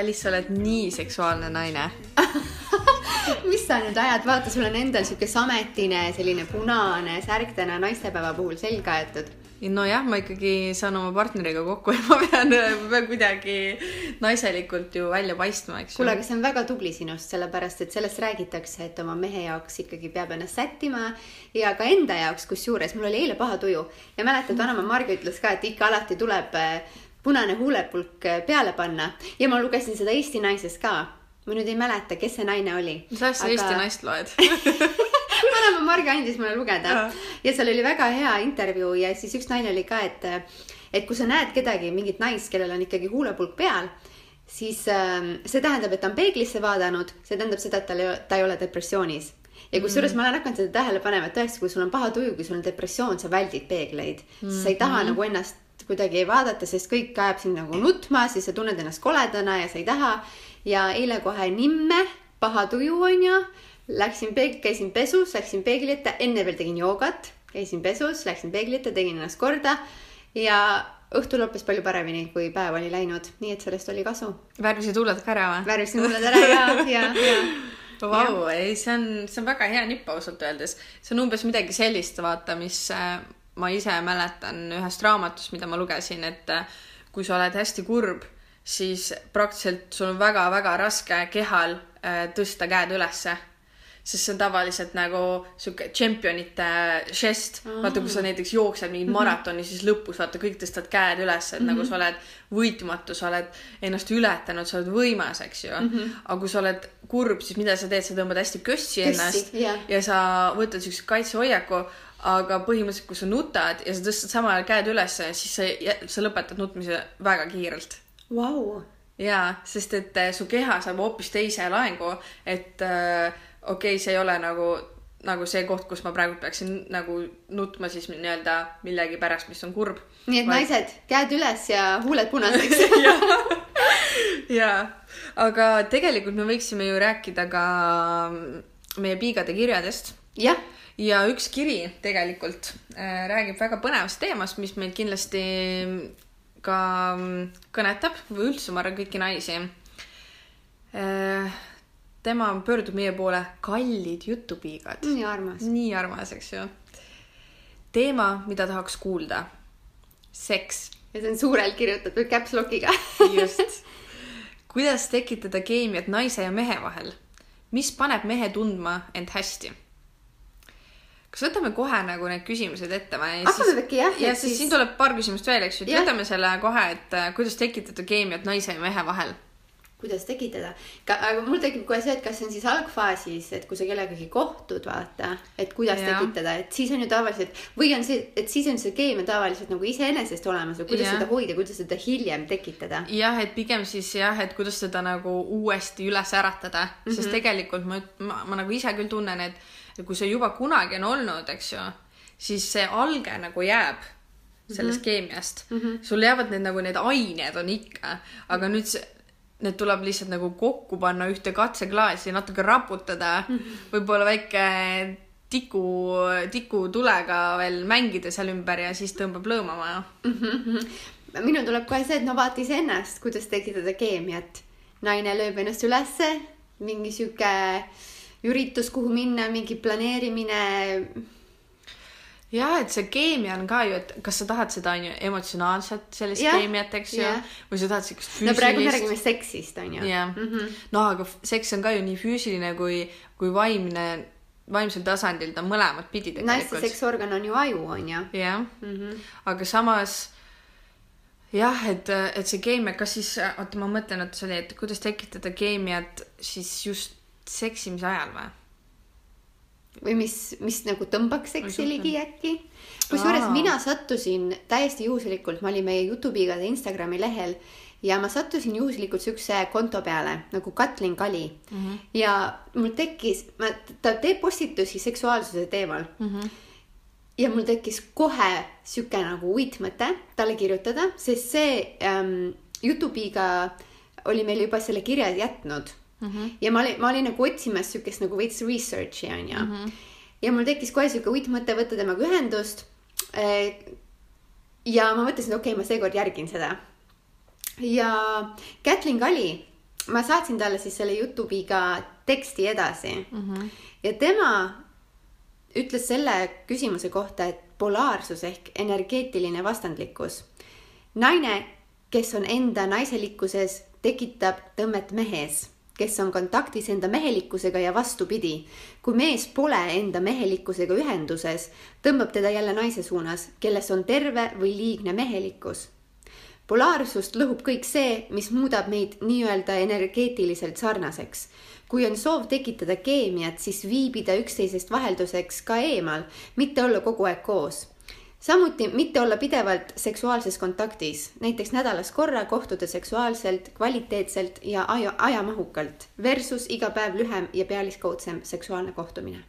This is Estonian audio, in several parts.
Alice, sa oled nii seksuaalne naine. mis sa nüüd ajad, vaata, sul on endal sihuke sametine selline punane särk täna naistepäeva puhul selga aetud. nojah, ma ikkagi saan oma partneriga kokku ja ma pean, ma pean kuidagi naiselikult ju välja paistma, eks ju kuule, aga see on väga tubli sinust, sellepärast et sellest räägitakse, et oma mehe jaoks ikkagi peab ennast sättima ja ka enda jaoks, kusjuures mul oli eile paha tuju ja mäletad, vanaema Marge ütles ka, et ikka alati tuleb punane huulepulk äh, peale panna ja ma lugesin seda Eesti Naisest ka. ma nüüd ei mäleta, kes see naine oli. mis asja sa Eesti naist loed? vanaema Marge andis mulle lugeda Jaa. ja seal oli väga hea intervjuu ja siis üks naine oli ka, et, et kui sa näed kedagi, mingit naist, kellel on ikkagi huulepulk peal, siis ähm, see tähendab, et ta on peeglisse vaadanud, see tähendab seda, et tal ei, ta ei ole depressioonis. ja kusjuures ma olen hakanud seda tähele panema, et tõesti, kui sul on paha tuju, kui sul on depressioon, sa väldid peegleid mm, -hmm. sa ei taha nagu ennast kuidagi ei vaadata, sest kõik ajab sind nagu nutma, siis sa tunned ennast koledana ja sa ei taha. ja eile kohe nimme, paha tuju onju, läksin peeg-, käisin pesus, läksin peegli ette, enne veel tegin joogat, käisin pesus, läksin peegli ette, tegin ennast korda ja õhtul lõppes palju paremini, kui päev oli läinud, nii et sellest oli kasu. värvisid huuled ka ära või? värvisin mulle ära ja, ja, ja Vau, ei, see on, see on väga hea nipp ausalt öeldes. see on umbes midagi sellist, vaata, mis äh, ma ise mäletan ühest raamatust, mida ma lugesin, et äh, kui sa oled hästi kurb, siis praktiliselt sul on väga-väga raske kehal äh, tõsta käed ülesse. Sest see on tavaliselt nagu sihuke tšempionite žest. vaata, kui sa näiteks jooksed mingit maratoni, siis lõpus vaata kõik tõstavad käed üles, et nagu sa oled võitmatu, sa oled ennast ületanud, sa oled võimas, eks ju. aga kui sa oled kurb, siis mida sa teed, sa tõmbad hästi kössi ennast jah. ja sa võtad siukse kaitsehoiaku, aga põhimõtteliselt, kui sa nutad ja sa tõstad samal ajal käed üles, siis sa, sa lõpetad nutmise väga kiirelt. Vau, jaa, sest et äh, su keha saab hoopis teise laengu, et äh, okei okay,, see ei ole nagu, nagu see koht, kus ma praegu peaksin nagu nutma siis nii-öelda millegi pärast, mis on kurb. nii et Vaid- naised, käed üles ja huuled punaseks. jaa, aga tegelikult me võiksime ju rääkida ka meie piigade kirjadest jah, ja üks kiri tegelikult äh, räägib väga põnevast teemast, mis meid kindlasti ka mm, kõnetab või üldse ma arvan kõiki naisi äh,. Tema pöördub meie poole, kallid jutupiigad. nii armas. nii armas, eks ju. teema, mida tahaks kuulda. seks, ja see on suurelt kirjutatud caps lock'iga. just. kuidas tekitada keemiat naise ja mehe vahel? mis paneb mehe tundma end hästi? kas võtame kohe nagu need küsimused ette või? Hakkame äkki jah, ja siis, siin tuleb paar küsimust veel, eks ju, et võtame selle kohe, et äh, kuidas tekitada keemiat naise ja mehe vahel. Kuidas tekitada, aga mul tekib kohe see, et kas see on siis algfaasis, et kui sa kellegagi kohtud, vaata, et kuidas Jah. tekitada, et siis on ju tavaliselt või on see, et siis on see keemia tavaliselt nagu iseenesest olemas või kuidas Jah. seda hoida, kuidas seda hiljem tekitada. jah, et pigem siis jah, et kuidas seda nagu uuesti üles äratada mm, -hmm. sest tegelikult ma, ma, ma nagu ise küll tunnen, et et kui see juba kunagi on olnud, eks ju, siis see alge nagu jääb sellest mm -hmm. keemiast mm. -hmm. sul jäävad need nagu need ained on ikka, aga nüüd see Need tuleb lihtsalt nagu kokku panna ühte katseklaasi, natuke raputada mm, -hmm. võib-olla väike tiku, tikutulega veel mängida seal ümber ja siis tõmbab lõõmama minul tuleb kohe see, et no vaata iseennast, kuidas tekitada keemiat. naine lööb ennast ülesse, mingi sihuke üritus, kuhu minna, mingi planeerimine. jah, et see keemia on ka ju, et kas sa tahad seda onju emotsionaalset sellist Jah, keemiat, eks ju või sa tahad siukest no praegu me füüsilist räägime seksist, onju. jah, no aga seks on ka ju nii füüsiline kui, kui vaimne, vaimsel tasandil ta on mõlemat pidi naiste tegelikult. seksorgan on ju aju, onju. jah, aga samas jah, et, et see keemia, kas siis, oota, ma mõtlen, et see oli, et kuidas tekitada keemiat siis just seksimise ajal või? Või mis, mis nagu tõmbaks seksi ligi äkki. kusjuures mina sattusin täiesti juhuslikult, ma olin meie Jutupiigade Instagrami lehel ja ma sattusin juhuslikult siukse konto peale nagu Katlin Kali mm. -hmm. ja mul tekkis, ta teeb postitusi seksuaalsuse teemal mm. -hmm. ja mul tekkis kohe sihuke nagu uitmõte talle kirjutada, sest see ähm, Jutupiiga oli meile juba selle kirja jätnud mm. -hmm. ja ma olin, ma olin nagu otsimas siukest nagu veits research'i onju mm. -hmm. ja mul tekkis kohe siuke uitmõte võtta temaga ühendust. ja ma mõtlesin, okei okay,, ma seekord järgin seda. ja Kätlin Kali ma saatsin talle siis selle Youtube'iga teksti edasi mm -hmm. ja tema ütles selle küsimuse kohta, et polaarsus ehk energeetiline vastandlikkus. naine, kes on enda naiselikkuses, tekitab tõmmet mehes kes on kontaktis enda mehelikkusega ja vastupidi. kui mees pole enda mehelikkusega ühenduses, tõmbab teda jälle naise suunas, kelles on terve või liigne mehelikkus. polaarsust lõhub kõik see, mis muudab meid nii-öelda energeetiliselt sarnaseks. kui on soov tekitada keemiat, siis viibida üksteisest vahelduseks ka eemal, mitte olla kogu aeg koos samuti mitte olla pidevalt seksuaalses kontaktis, näiteks nädalas korra kohtuda seksuaalselt, kvaliteetselt ja aja, ajamahukalt versus iga päev lühem ja pealiskaudsem seksuaalne kohtumine.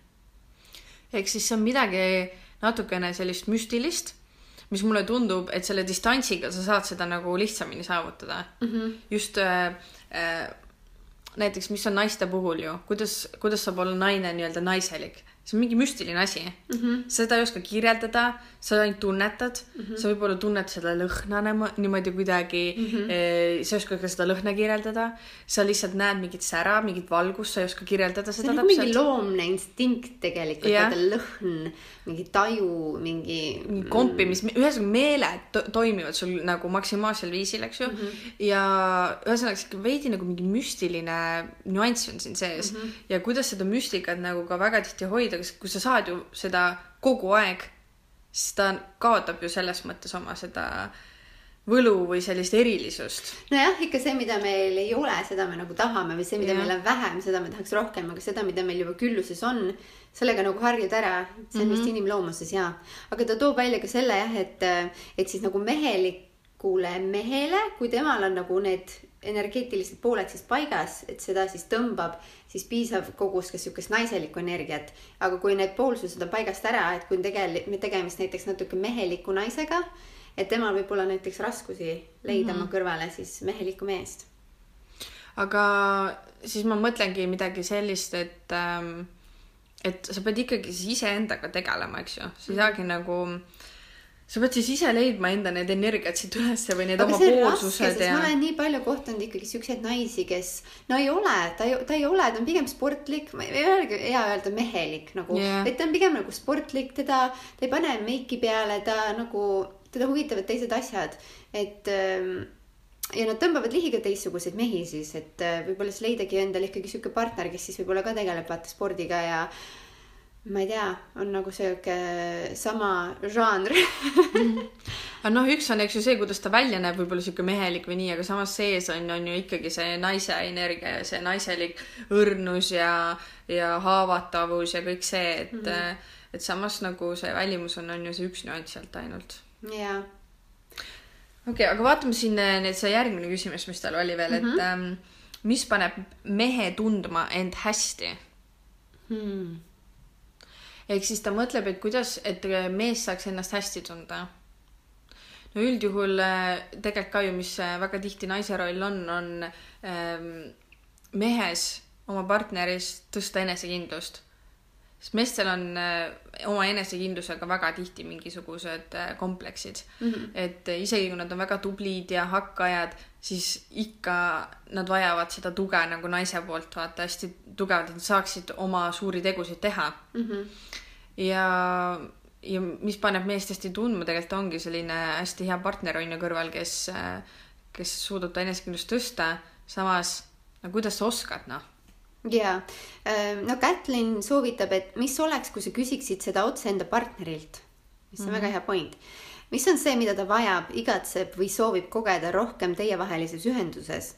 ehk siis see on midagi natukene sellist müstilist, mis mulle tundub, et selle distantsiga sa saad seda nagu lihtsamini saavutada mm. -hmm. just äh, äh, näiteks, mis on naiste puhul ju, kuidas, kuidas saab olla naine nii-öelda naiselik see on mingi müstiline asi mm. -hmm. seda ei oska kirjeldada, sa ainult tunnetad mm, -hmm. sa võib-olla tunned seda lõhna niimoodi kuidagi mm, -hmm. sa ei oska ka seda lõhna kirjeldada, sa lihtsalt näed mingit sära, mingit valgust, sa ei oska kirjeldada seda täpselt. mingi loomne instinkt tegelikult, vaata lõhn, mingi taju, mingi. mingi kompimis, ühesõnaga meeled to toimivad sul nagu maksimaalsel viisil, eks ju mm. -hmm. ja ühesõnaga sihuke veidi nagu mingi müstiline nüanss on siin sees mm -hmm. ja kuidas seda müstikat nagu ka väga tihti hoida hoida, kui sa saad ju seda kogu aeg, siis ta kaotab ju selles mõttes oma seda võlu või sellist erilisust. nojah, ikka see, mida meil ei ole, seda me nagu tahame või see, mida ja. meil on vähem, seda me tahaks rohkem, aga seda, mida meil juba külluses on, sellega nagu harjud ära, see on mm -hmm. vist inimloomuses ja. aga ta toob välja ka selle jah, et, et siis nagu mehelikule mehele, kui temal on nagu need energeetilised pooled siis paigas, et seda siis tõmbab siis piisav kogus ka sihukest naiselikku energiat. aga kui need poolsused on paigast ära, et kui on tegelikult tegemist näiteks natuke meheliku naisega, et temal võib olla näiteks raskusi leida mm -hmm. oma kõrvale siis mehelikku meest. aga siis ma mõtlengi midagi sellist, et ähm, et sa pead ikkagi siis iseendaga tegelema, eks ju, sa ei saagi nagu äh, sa pead siis ise leidma enda need energiat siit ülesse või need aga oma poolsused ja. ma olen nii palju kohtunud ikkagi siukseid naisi, kes no ei ole, ta ei, ta ei ole, ta on pigem sportlik, ei olegi hea öelda mehelik nagu yeah., et ta on pigem nagu sportlik, teda, ta ei pane meiki peale, ta nagu, teda huvitavad teised asjad, et ähm, ja nad tõmbavad ligi ka teistsuguseid mehi siis, et äh, võib-olla siis leidagi endale ikkagi sihuke partner, kes siis võib-olla ka tegeleb vaata spordiga ja ma ei tea, on nagu sihuke sama žanr aga noh, üks on, eks ju see, kuidas ta välja näeb, võib-olla sihuke mehelik või nii, aga samas sees on, on ju ikkagi see naise energia ja see naiselik õrnus ja, ja haavatavus ja kõik see, et mm, -hmm. et samas nagu see välimus on, on ju see üks nüanss sealt ainult. jaa. okei okay,, aga vaatame siin eh, nüüd see järgmine küsimus, mis tal oli veel mm, -hmm. et ähm, mis paneb mehe tundma end hästi hmm.? Ehk siis ta mõtleb, et kuidas, et mees saaks ennast hästi tunda. no üldjuhul äh, tegelikult ka ju, mis äh, väga tihti naise roll on, on ähm, mehes oma partneris tõsta enesekindlust. sest meestel on äh, oma enesekindlusega väga tihti mingisugused äh, kompleksid mm. -hmm. et äh, isegi kui nad on väga tublid ja hakkajad, siis ikka nad vajavad seda tuge nagu naise poolt vaata hästi tugevalt, et nad saaksid oma suuri tegusid teha mm. -hmm ja, ja mis paneb meest hästi tundma, tegelikult ongi selline hästi hea partner on ju kõrval, kes, kes suudab ta enesekindlust tõsta, samas no kuidas sa oskad, noh ja no Kätlin soovitab, et mis oleks, kui sa küsiksid seda otse enda partnerilt, mis on mm -hmm. väga hea point. Mis on see, mida ta vajab, igatseb või soovib kogeda rohkem teievahelises ühenduses?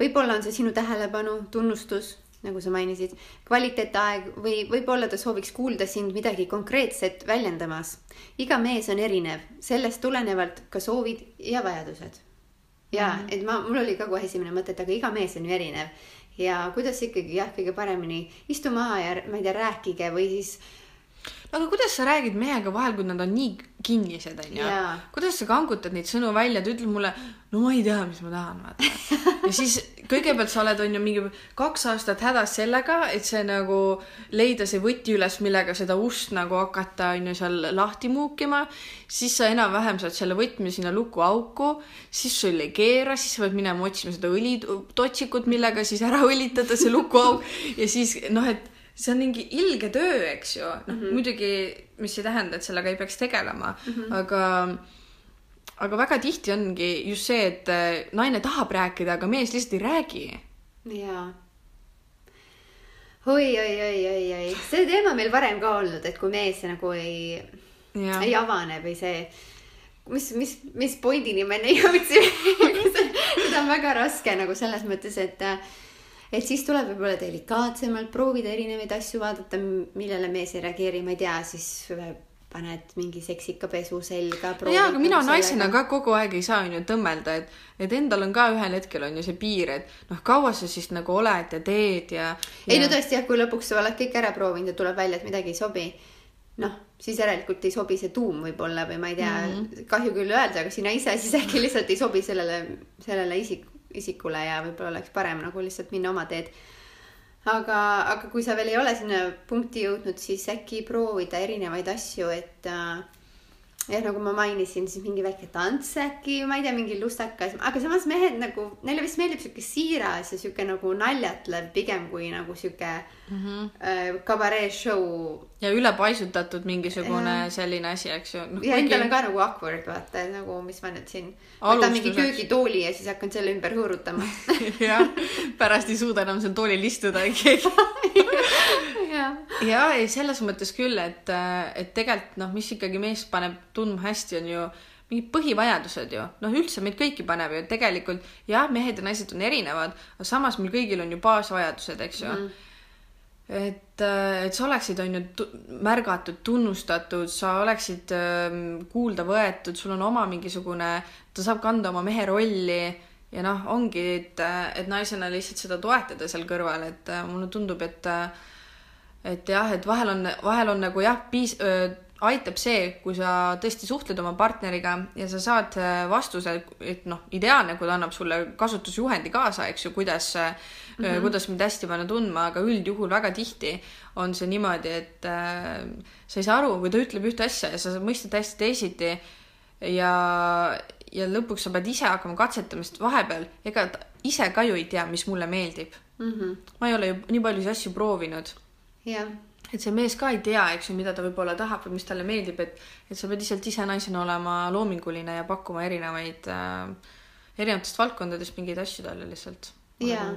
võib-olla on see sinu tähelepanu, tunnustus, nagu sa mainisid, kvaliteetaeg või võib-olla ta sooviks kuulda sind midagi konkreetset väljendamas. iga mees on erinev, sellest tulenevalt ka soovid ja vajadused. ja mm -hmm. et ma, mul oli ka kohe esimene mõte, et aga iga mees on ju erinev ja kuidas ikkagi jah, kõige paremini istu maha ja ma ei tea, rääkige või siis aga kuidas sa räägid mehega vahel, kui nad on nii kinnised, onju Jaa.. kuidas sa kangutad neid sõnu välja, ta ütleb mulle, no ma ei tea, mis ma tahan, vaata. ja siis kõigepealt sa oled, onju, mingi kaks aastat hädas sellega, et see nagu leida see võti üles, millega seda ust nagu hakata, onju, seal lahti muukima. siis sa enam-vähem saad selle võtme sinna lukuauku, siis sul ei keera, siis sa pead minema otsima seda õlitotsikut, millega siis ära õlitada see lukuauk ja siis noh, et see on mingi ilge töö, eks ju. noh mm -hmm., muidugi, mis ei tähenda, et sellega ei peaks tegelema mm, -hmm. aga aga väga tihti ongi just see, et äh, naine tahab rääkida, aga mees lihtsalt ei räägi. jaa. oi, oi, oi, oi, oi, see teema meil varem ka olnud, et kui mees nagu ei, ei avane või see, mis, mis, mis pointini me enne jõudsime seda on väga raske nagu selles mõttes, et et siis tuleb võib-olla delikaatsemalt proovida erinevaid asju, vaadata, millele mees ei reageeri, ma ei tea, siis paned mingi seksika pesu selga. jaa, aga mina naisena ka kogu aeg ei saa onju tõmmelda, et, et endal on ka ühel hetkel on ju see piir, et noh, kaua sa siis nagu oled ja teed ja, ja... ei no tõesti jah, kui lõpuks sa oled kõik ära proovinud ja tuleb välja, et midagi ei sobi, noh, siis järelikult ei sobi see tuum võib-olla või ma ei tea mm, -hmm. kahju küll öelda, aga sina ise siis äkki lihtsalt ei sobi sellele, sellele isik, isikule ja võib-olla oleks parem nagu lihtsalt minna oma teed. aga, aga kui sa veel ei ole sinna punkti jõudnud, siis äkki proovida erinevaid asju, et äh, jah, nagu ma mainisin, siis mingi väike tants äkki, ma ei tea, mingi lustakas, aga samas mehed nagu, neile vist meeldib sihuke siiras ja sihuke nagu naljatlev pigem kui nagu sihuke mm -hmm. kabaree show. ja ülepaisutatud mingisugune selline asi, eks ju no,. ja endal on ka nagu awkward vaata, et nagu, mis ma nüüd siin võtan mingi köögitooli ja siis hakkan selle ümber hõõrutama jah, pärast ei suuda enam seal toolil istuda keegi. jah, ja ei, selles mõttes küll, et, et tegelikult noh, mis ikkagi meest paneb tundma hästi, on ju mingid põhivajadused ju, noh, üldse meid kõiki paneb ju tegelikult jah, mehed ja naised on erinevad, aga samas meil kõigil on ju baasvajadused, eks ju mm.. et, et sa oleksid, on ju, märgatud, tunnustatud, sa oleksid ähm, kuulda võetud, sul on oma mingisugune, ta saab kanda oma mehe rolli ja noh, ongi, et, et naisena lihtsalt seda toetada seal kõrval, et äh, mulle tundub, et äh, et jah, et vahel on, vahel on nagu jah, piis-, aitab see, kui sa tõesti suhtled oma partneriga ja sa saad äh, vastuse, et noh, ideaalne, kui ta annab sulle kasutusjuhendi kaasa, eks ju, kuidas mm, -hmm. kuidas mind hästi panna tundma, aga üldjuhul väga tihti on see niimoodi, et äh, sa ei saa aru, kui ta ütleb ühte asja ja sa mõistad täiesti teisiti ja, ja lõpuks sa pead ise hakkama katsetama, sest vahepeal ega ta ise ka ju ei tea, mis mulle meeldib mm. -hmm. ma ei ole ju nii paljusid asju proovinud jah et see mees ka ei tea, eks ju, mida ta võib-olla tahab või mis talle meeldib, et, et sa pead lihtsalt ise naisena olema loominguline ja pakkuma erinevaid äh,, erinevatest valdkondadest mingeid asju talle lihtsalt. Jaa.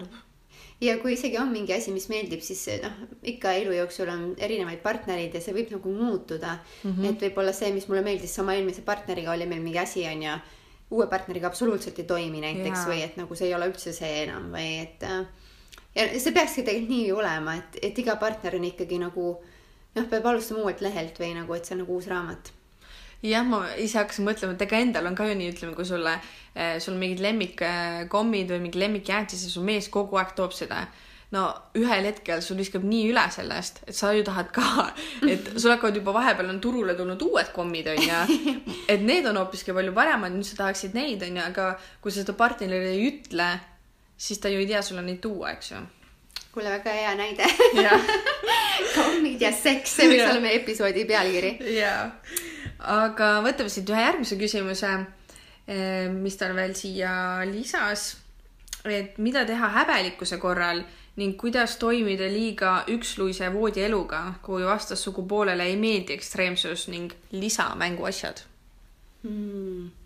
ja kui isegi on mingi asi, mis meeldib, siis noh, ikka elu jooksul on erinevaid partnereid ja see võib nagu muutuda mm. -hmm. et võib-olla see, mis mulle meeldis sama eelmise partneriga oli meil mingi asi onju, uue partneriga absoluutselt ei toimi näiteks Jaa. või et nagu see ei ole üldse see enam või et äh, ja see peakski tegelikult nii olema, et, et iga partner on ikkagi nagu noh, peab alustama uuelt lehelt või nagu, et see on nagu uus raamat. jah, ma ise hakkasin mõtlema, et ega endal on ka ju nii, ütleme, kui sulle, sul on mingid lemmikkommid või mingi lemmikjäätis ja su mees kogu aeg toob seda no ühel hetkel sul viskab nii üle sellest, et sa ju tahad ka, et sul hakkavad juba vahepeal on turule tulnud uued kommid onju, et need on hoopiski palju paremad, nüüd sa tahaksid neid onju, aga kui sa seda partnerile ei ütle, siis ta ju ei tea sulle neid tuua, eks ju. kuule, väga hea näide. kommid ja seks, see võiks olla meie episoodi pealkiri. jaa. aga võtame siit ühe järgmise küsimuse, mis ta veel siia lisas. et mida teha häbelikkuse korral ning kuidas toimida liiga üksluise voodieluga, kui vastassugupoolele ei meeldi ekstreemsus ning lisamänguasjad mm..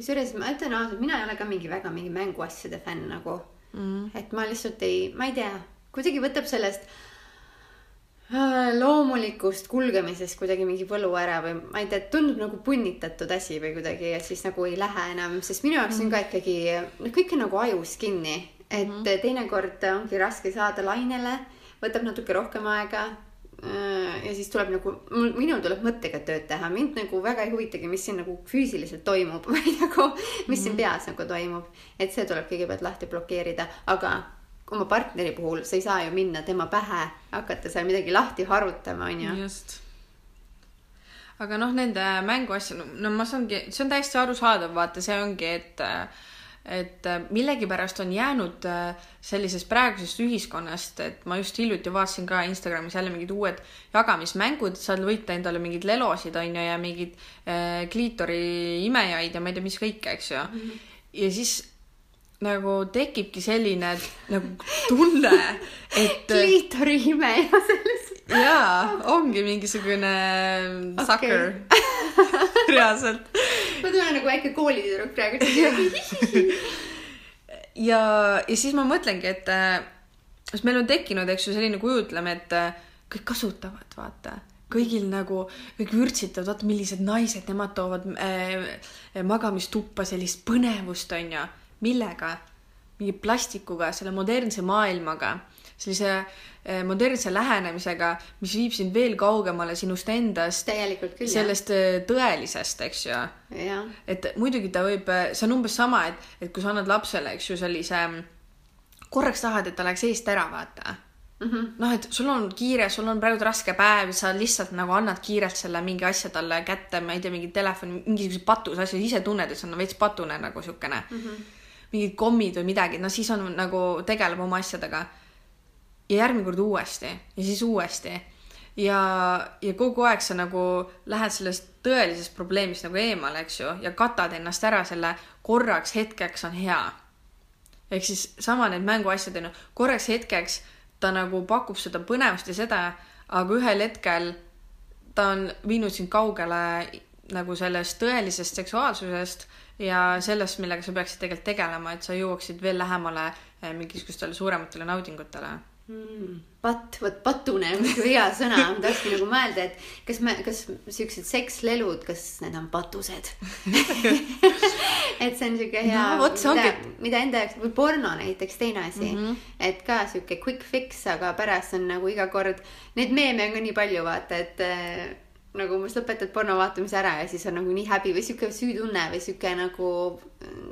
Kusjuures ma ütlen ausalt, mina ei ole ka mingi väga mingi mänguasjade fänn nagu mm.. et ma lihtsalt ei, ma ei tea, kuidagi võtab sellest äh, loomulikust kulgemisest kuidagi mingi võlu ära või ma ei tea, tundub nagu punnitatud asi või kuidagi, et siis nagu ei lähe enam, sest minu jaoks on ka ikkagi, noh, kõik on nagu ajus kinni, et mm teinekord ongi raske saada lainele, võtab natuke rohkem aega ja siis tuleb nagu, minul tuleb mõttega tööd teha, mind nagu väga ei huvitagi, mis siin nagu füüsiliselt toimub või nagu, mis siin peas nagu toimub. et see tuleb kõigepealt lahti blokeerida, aga oma partneri puhul sa ei saa ju minna tema pähe, hakata seal midagi lahti harutama, onju. just. aga noh, nende mänguasja, no ma saangi, see on täiesti arusaadav, vaata, see ongi, et et millegipärast on jäänud äh, sellisest praegusest ühiskonnast, et ma just hiljuti vaatasin ka Instagramis jälle mingid uued jagamismängud, saad võita endale mingeid lelosid, on ju, ja mingeid äh, kliitori imejaid ja ma ei tea, mis kõike, eks ju. ja siis nagu tekibki selline nagu tunne, et kliitori ime ja sellest. jaa, ongi mingisugune Okei. sucker reaalselt. ma tunnen nagu väike koolitüdruk praegu. ja, ja siis ma mõtlengi, et äh, sest meil on tekkinud, eks ju, selline kujutleme, et äh, kõik kasutavad, vaata, kõigil nagu, kõik vürtsitavad, vaata, millised naised, nemad toovad äh, magamistuppa sellist põnevust, on ju. millega? Mingi plastikuga, selle modernse maailmaga, sellise äh, modernse lähenemisega, mis viib sind veel kaugemale sinust endast, täielikult küll, sellest äh, tõelisest, eks ju jah. jah, et muidugi ta võib, see on umbes sama, et, et kui sa annad lapsele, eks ju, sellise, korraks tahad, et ta läheks eest ära, vaata. noh, et sul on kiire, sul on praegu raske päev, sa lihtsalt nagu annad kiirelt selle mingi asja talle kätte, ma ei tea, mingi telefoni, mingisuguse patuse asja, ise tunned, et see on veits patune nagu siukene mm. -hmm. Mingid kommid või midagi, no siis on nagu, tegeleb oma asjadega. ja järgmine kord uuesti ja siis uuesti ja, ja kogu aeg sa nagu lähed sellest tõelisest probleemist nagu eemale, eks ju, ja katad ennast ära selle korraks hetkeks on hea. ehk siis sama need mänguasjad on ju, korraks hetkeks ta nagu pakub seda põnevust ja seda, aga ühel hetkel ta on viinud sind kaugele nagu sellest tõelisest seksuaalsusest ja sellest, millega sa peaksid tegelikult tegelema, et sa jõuaksid veel lähemale eh, mingisugustele suurematele naudingutele. patt, vot patune hea sõna, ma tahtsin nagu mõelda, et kas me, kas siuksed sekslelud, kas need on patused et see on siuke hea No mida ongi-, mida enda jaoks või porno näiteks teine asi mm. -hmm. et ka siuke quick fix, aga pärast on nagu iga kord, neid meeme on ka nii palju, vaata, et nagu umbes lõpetad porno vaatamise ära ja siis on nagu nii häbi või siuke süütunne või siuke nagu,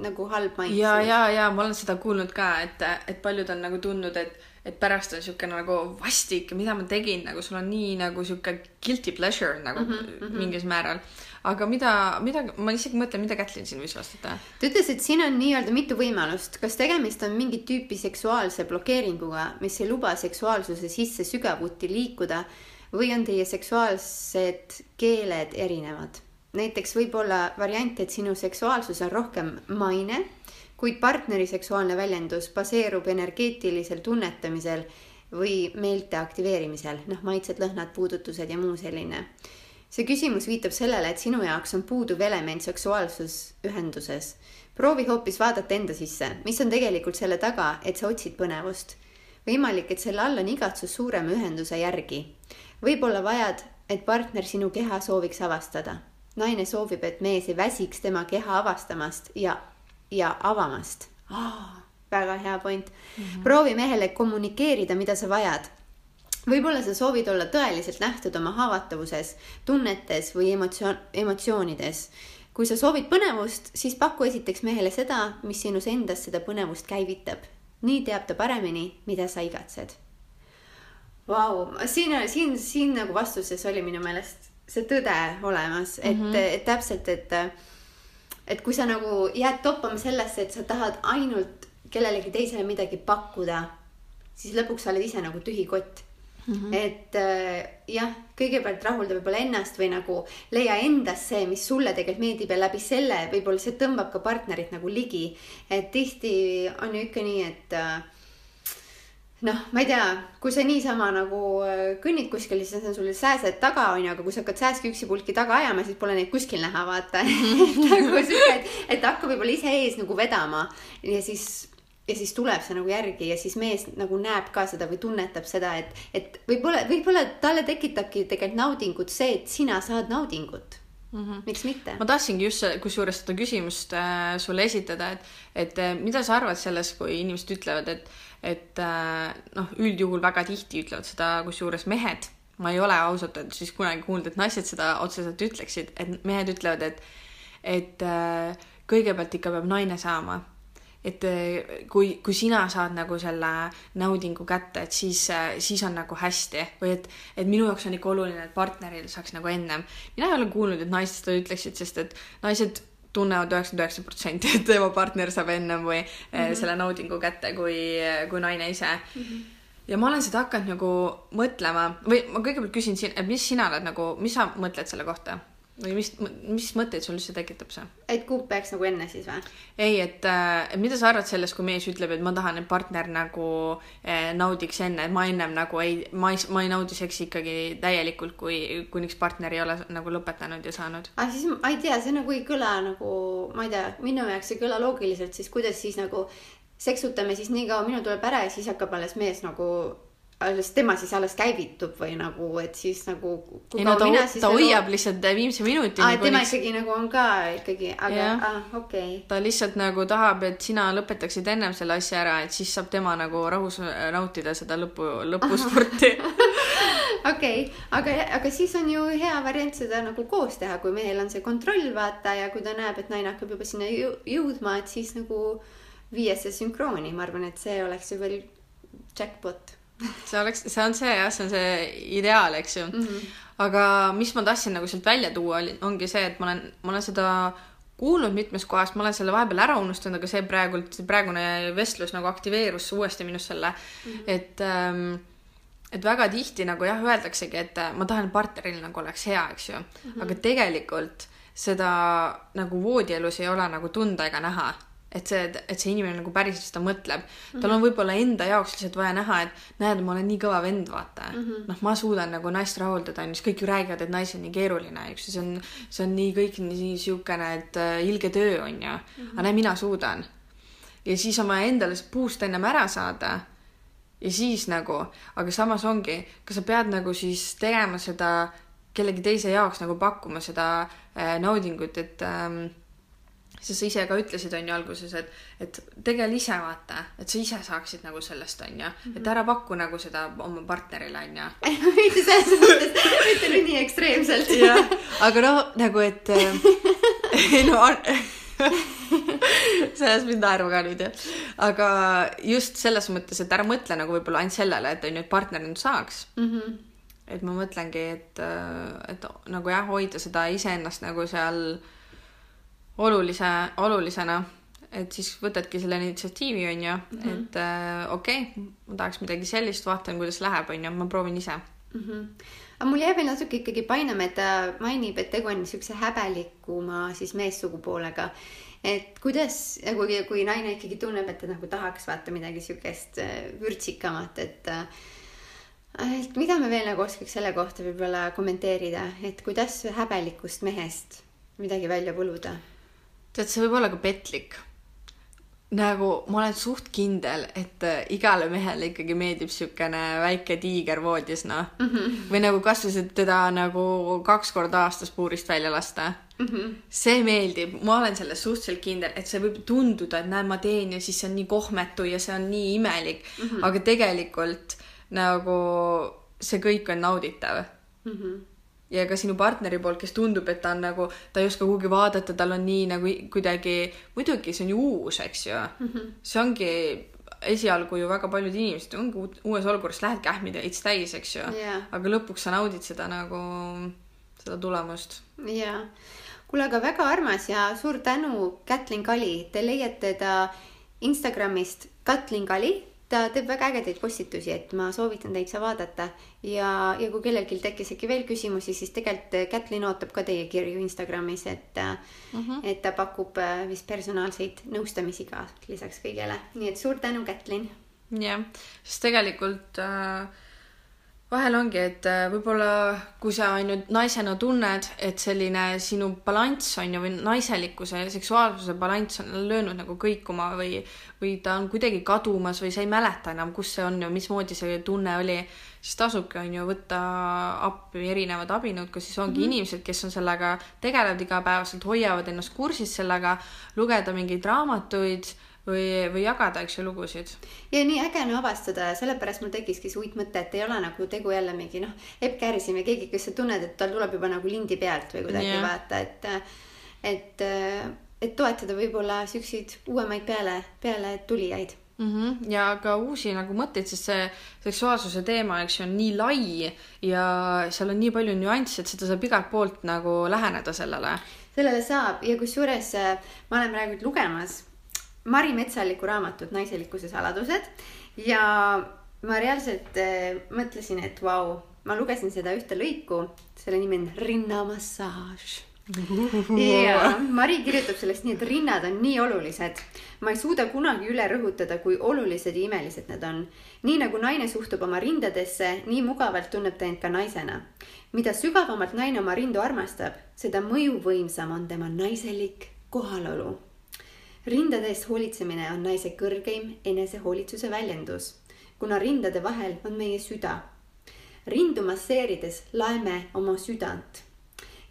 nagu halb maitse. ja, ja, ja ma olen seda kuulnud ka, et, et paljud on nagu tundnud, et, et pärast on siuke nagu vastik, mida ma tegin, nagu sul on nii nagu siuke guilty pleasure nagu mm -hmm. mingis määral. aga mida, mida, ma isegi mõtlen, mida Kätlin siin võis vastata. ta ütles, et siin on nii-öelda mitu võimalust, kas tegemist on mingit tüüpi seksuaalse blokeeringuga, mis ei luba seksuaalsuse sisse sügavuti liikuda või on teie seksuaalsed keeled erinevad. näiteks võib olla variant, et sinu seksuaalsus on rohkem maine, kuid partneri seksuaalne väljendus baseerub energeetilisel tunnetamisel või meelte aktiveerimisel, noh, maitsed, lõhnad, puudutused ja muu selline see küsimus viitab sellele, et sinu jaoks on puuduv element seksuaalsusühenduses. proovi hoopis vaadata enda sisse, mis on tegelikult selle taga, et sa otsid põnevust. võimalik, et selle all on igatsus suurema ühenduse järgi. Võib-olla vajad, et partner sinu keha sooviks avastada. naine soovib, et mees ei väsiks tema keha avastamast ja, ja avamast oh,. väga hea point mm. -hmm. proovi mehele kommunikeerida, mida sa vajad võib-olla sa soovid olla tõeliselt nähtud oma haavatavuses, tunnetes või emotsioon, emotsioonides. kui sa soovid põnevust, siis paku esiteks mehele seda, mis sinus endas seda põnevust käivitab. nii teab ta paremini, mida sa igatsed. Vau, siin, siin, siin nagu vastuses oli minu meelest see tõde olemas, et mm, -hmm. et täpselt, et et kui sa nagu jääd toppama sellesse, et sa tahad ainult kellelegi teisele midagi pakkuda, siis lõpuks sa oled ise nagu tühi kott mm. -hmm. et äh, jah, kõigepealt rahulda võib-olla ennast või nagu leia endas see, mis sulle tegelikult meeldib ja läbi selle võib-olla see tõmbab ka partnerit nagu ligi. et tihti on ju ikka nii, et äh, noh, ma ei tea, kui sa niisama nagu äh, kõnnid kuskil, siis on sul sääsed taga, onju, aga kui sa hakkad sääske üksipulki taga ajama, siis pole neid kuskil näha, vaata. nagu siuke, et, et hakkab võib-olla ise ees nagu vedama ja siis, ja siis tuleb see nagu järgi ja siis mees nagu näeb ka seda või tunnetab seda, et, et võib-olla, võib-olla talle tekitabki tegelikult naudingut see, et sina saad naudingut mm. -hmm. miks mitte? ma tahtsingi just kusjuures seda küsimust äh, sulle esitada, et, et äh, mida sa arvad sellest, kui inimesed ütlevad, et, et äh, noh, üldjuhul väga tihti ütlevad seda, kusjuures mehed, ma ei ole ausalt öeldes siis kunagi kuulnud, et naised seda otseselt ütleksid, et mehed ütlevad, et, et äh, kõigepealt ikka peab naine saama. Et eh, kui, kui sina saad nagu selle naudingu kätte, et siis, siis on nagu hästi või et, et minu jaoks on ikka oluline, et partneril saaks nagu ennem. mina ei ole kuulnud, et naised seda ütleksid, sest et naised tunnevad üheksakümmend üheksa protsenti, et tema partner saab ennem või mm -hmm. selle naudingu kätte kui, kui naine ise mm. -hmm ja ma olen seda hakanud nagu mõtlema või ma kõigepealt küsin siin, et mis sina oled nagu, mis sa mõtled selle kohta? Või mis, mis mõtteid sul üldse tekitab see? et kumb peaks nagu enne siis või? ei, et, äh, mida sa arvad sellest, kui mees ütleb, et ma tahan, et partner nagu eh, naudiks enne, et ma ennem nagu ei, ma ei, ma ei naudi seksi ikkagi täielikult, kui, kuniks partner ei ole nagu lõpetanud ja saanud. aga siis ma ei tea, see nagu ei kõla nagu, ma ei tea, minu jaoks ei kõla loogiliselt, siis kuidas siis nagu seksutame siis nii kaua, minul tuleb ära ja siis hakkab alles mees nagu alles tema siis alles käivitub või nagu, et siis nagu. ei no ta, ta nagu... hoiab lihtsalt viimse minutini. aa, tema kuniks... ikkagi nagu on ka ikkagi, aga ah, okei okay.. ta lihtsalt nagu tahab, et sina lõpetaksid ennem selle asja ära, et siis saab tema nagu rahus nautida seda lõpu, lõpuspurti okei aga, aga siis on ju hea variant seda nagu koos teha, kui mehel on see kontroll, vaata, ja kui ta näeb, et naine hakkab juba sinna jõudma, et siis nagu viia see sünkrooni, ma arvan, et see oleks ju veel jackpot see oleks, see on see jah, see on see ideaal, eks ju mm. -hmm. aga mis ma tahtsin nagu sealt välja tuua, oli, ongi see, et ma olen, ma olen seda kuulnud mitmes kohas, ma olen selle vahepeal ära unustanud, aga see praegult, praegune vestlus nagu aktiveerus uuesti minus selle mm, -hmm. et ähm, et väga tihti nagu jah, öeldaksegi, et äh, ma tahan, et partneril nagu oleks hea, eks ju mm, -hmm. aga tegelikult seda nagu voodielus ei ole nagu tunda ega näha et see, et see inimene nagu päriselt seda mõtleb mm. -hmm. tal on võib-olla enda jaoks lihtsalt vaja näha, et näed, ma olen nii kõva vend, vaata mm -hmm.. noh, ma suudan nagu naist rahuldada, onju, siis kõik ju räägivad, et naisel on nii keeruline, eks ju, see on, see on nii kõik nii siukene, et äh, ilge töö on ju mm. -hmm. aga näe, mina suudan. ja siis on vaja endale see puust ennem ära saada. ja siis nagu, aga samas ongi, kas sa pead nagu siis tegema seda kellegi teise jaoks nagu pakkuma seda äh, naudingut, et ähm, sest sa ise ka ütlesid, on ju, alguses, et, et tegele ise, vaata, et sa ise saaksid nagu sellest, on ju, et ära paku nagu seda oma partnerile, on ju. mitte selles mõttes, mitte nüüd nii ekstreemselt. aga noh, nagu, et ei no see ajas mind naerma ka nüüd jah. aga just selles mõttes, et ära mõtle nagu võib-olla ainult sellele, et on ju, et partner nüüd saaks mm. -hmm. et ma mõtlengi, et, et nagu jah, hoida seda iseennast nagu seal äh, olulise, olulisena, et siis võtadki selle initsiatiivi, on ju mm, -hmm. et äh, okei okay,, ma tahaks midagi sellist, vaatan, kuidas läheb, on ju, ma proovin ise mm. -hmm. aga mul jäi veel natuke ikkagi painama, et ta mainib, et tegu on niisuguse häbelikuma siis meessugupoolega. et kuidas, kui, kui naine ikkagi tunneb, et ta nagu tahaks vaata midagi niisugust äh, vürtsikamat, et äh, et mida me veel nagu oskaks selle kohta võib-olla kommenteerida, et kuidas häbelikust mehest midagi välja võluda tead, see võib olla ka petlik. nagu ma olen suht kindel, et äh, igale mehele ikkagi meeldib siukene väike tiiger voodis, noh mm -hmm.. või nagu kasvõi teda nagu kaks korda aastas puurist välja lasta mm. -hmm. see meeldib, ma olen selles suhteliselt kindel, et see võib tunduda, et näe, ma teen ja siis see on nii kohmetu ja see on nii imelik mm, -hmm. aga tegelikult nagu see kõik on nauditav mm. -hmm ja ka sinu partneri poolt, kes tundub, et ta on nagu, ta ei oska kuhugi vaadata, tal on nii nagu kuidagi, muidugi see on ju uus, eks ju mm. -hmm. see ongi esialgu ju väga paljud inimesed ongi uues olukorras, lähed kähmid veits täis, eks ju yeah.. aga lõpuks sa naudid seda nagu, seda tulemust. jaa. kuule, aga väga armas ja suur tänu, Kätlin Kali, te leiate ta Instagramist Katlin Kali ta teeb väga ägedaid postitusi, et ma soovitan täitsa vaadata ja, ja kui kellelgi tekkis äkki veel küsimusi, siis tegelikult Kätlin ootab ka teie kirju Instagramis, et mm, -hmm. et ta pakub äh, vist personaalseid nõustamisi ka lisaks kõigele, nii et suur tänu, Kätlin. jah, sest tegelikult äh vahel ongi, et äh, võib-olla kui sa ainult naisena tunned, et selline sinu balanss on ju või naiselikkuse ja seksuaalsuse balanss on löönud nagu kõikuma või, või ta on kuidagi kadumas või sa ei mäleta enam, kus see on ja mismoodi see tunne oli, siis tasubki, on ju, võtta appi erinevad abinõud, kas siis ongi mm -hmm. inimesed, kes on sellega, tegelevad igapäevaselt, hoiavad ennast kursis sellega, lugeda mingeid raamatuid või, või jagada, eks ju, lugusid. ja nii äge on avastada ja sellepärast mul tekkiski see uitmõte, et ei ole nagu tegu jälle mingi noh, Epp Kärsi või keegi, kes sa tunned, et tal tuleb juba nagu lindi pealt või kuidagi yeah. vaata, et, et et toetada võib-olla siukseid uuemaid peale, peale tulijaid mm. -hmm. ja ka uusi nagu mõtteid, sest see seksuaalsuse teema, eks ju, on nii lai ja seal on nii palju nüansse, et seda saab igalt poolt nagu läheneda sellele. sellele saab ja kusjuures äh, ma olen praegu lugemas Mari Metsalliku raamatut Naiselikkuse saladused ja ma reaalselt äh, mõtlesin, et vau wow,, ma lugesin seda ühte lõiku, selle nimi on rinnamassaaž ja Mari kirjutab sellest nii, et rinnad on nii olulised. ma ei suuda kunagi üle rõhutada, kui olulised ja imelised nad on. nii nagu naine suhtub oma rindadesse, nii mugavalt tunneb ta end ka naisena. mida sügavamalt naine oma rindu armastab, seda mõjuvõimsam on tema naiselik kohalolu. Rindade eest hoolitsemine on naise kõrgeim enesehoolitsuse väljendus, kuna rindade vahel on meie süda. rindu masseerides laeme oma südant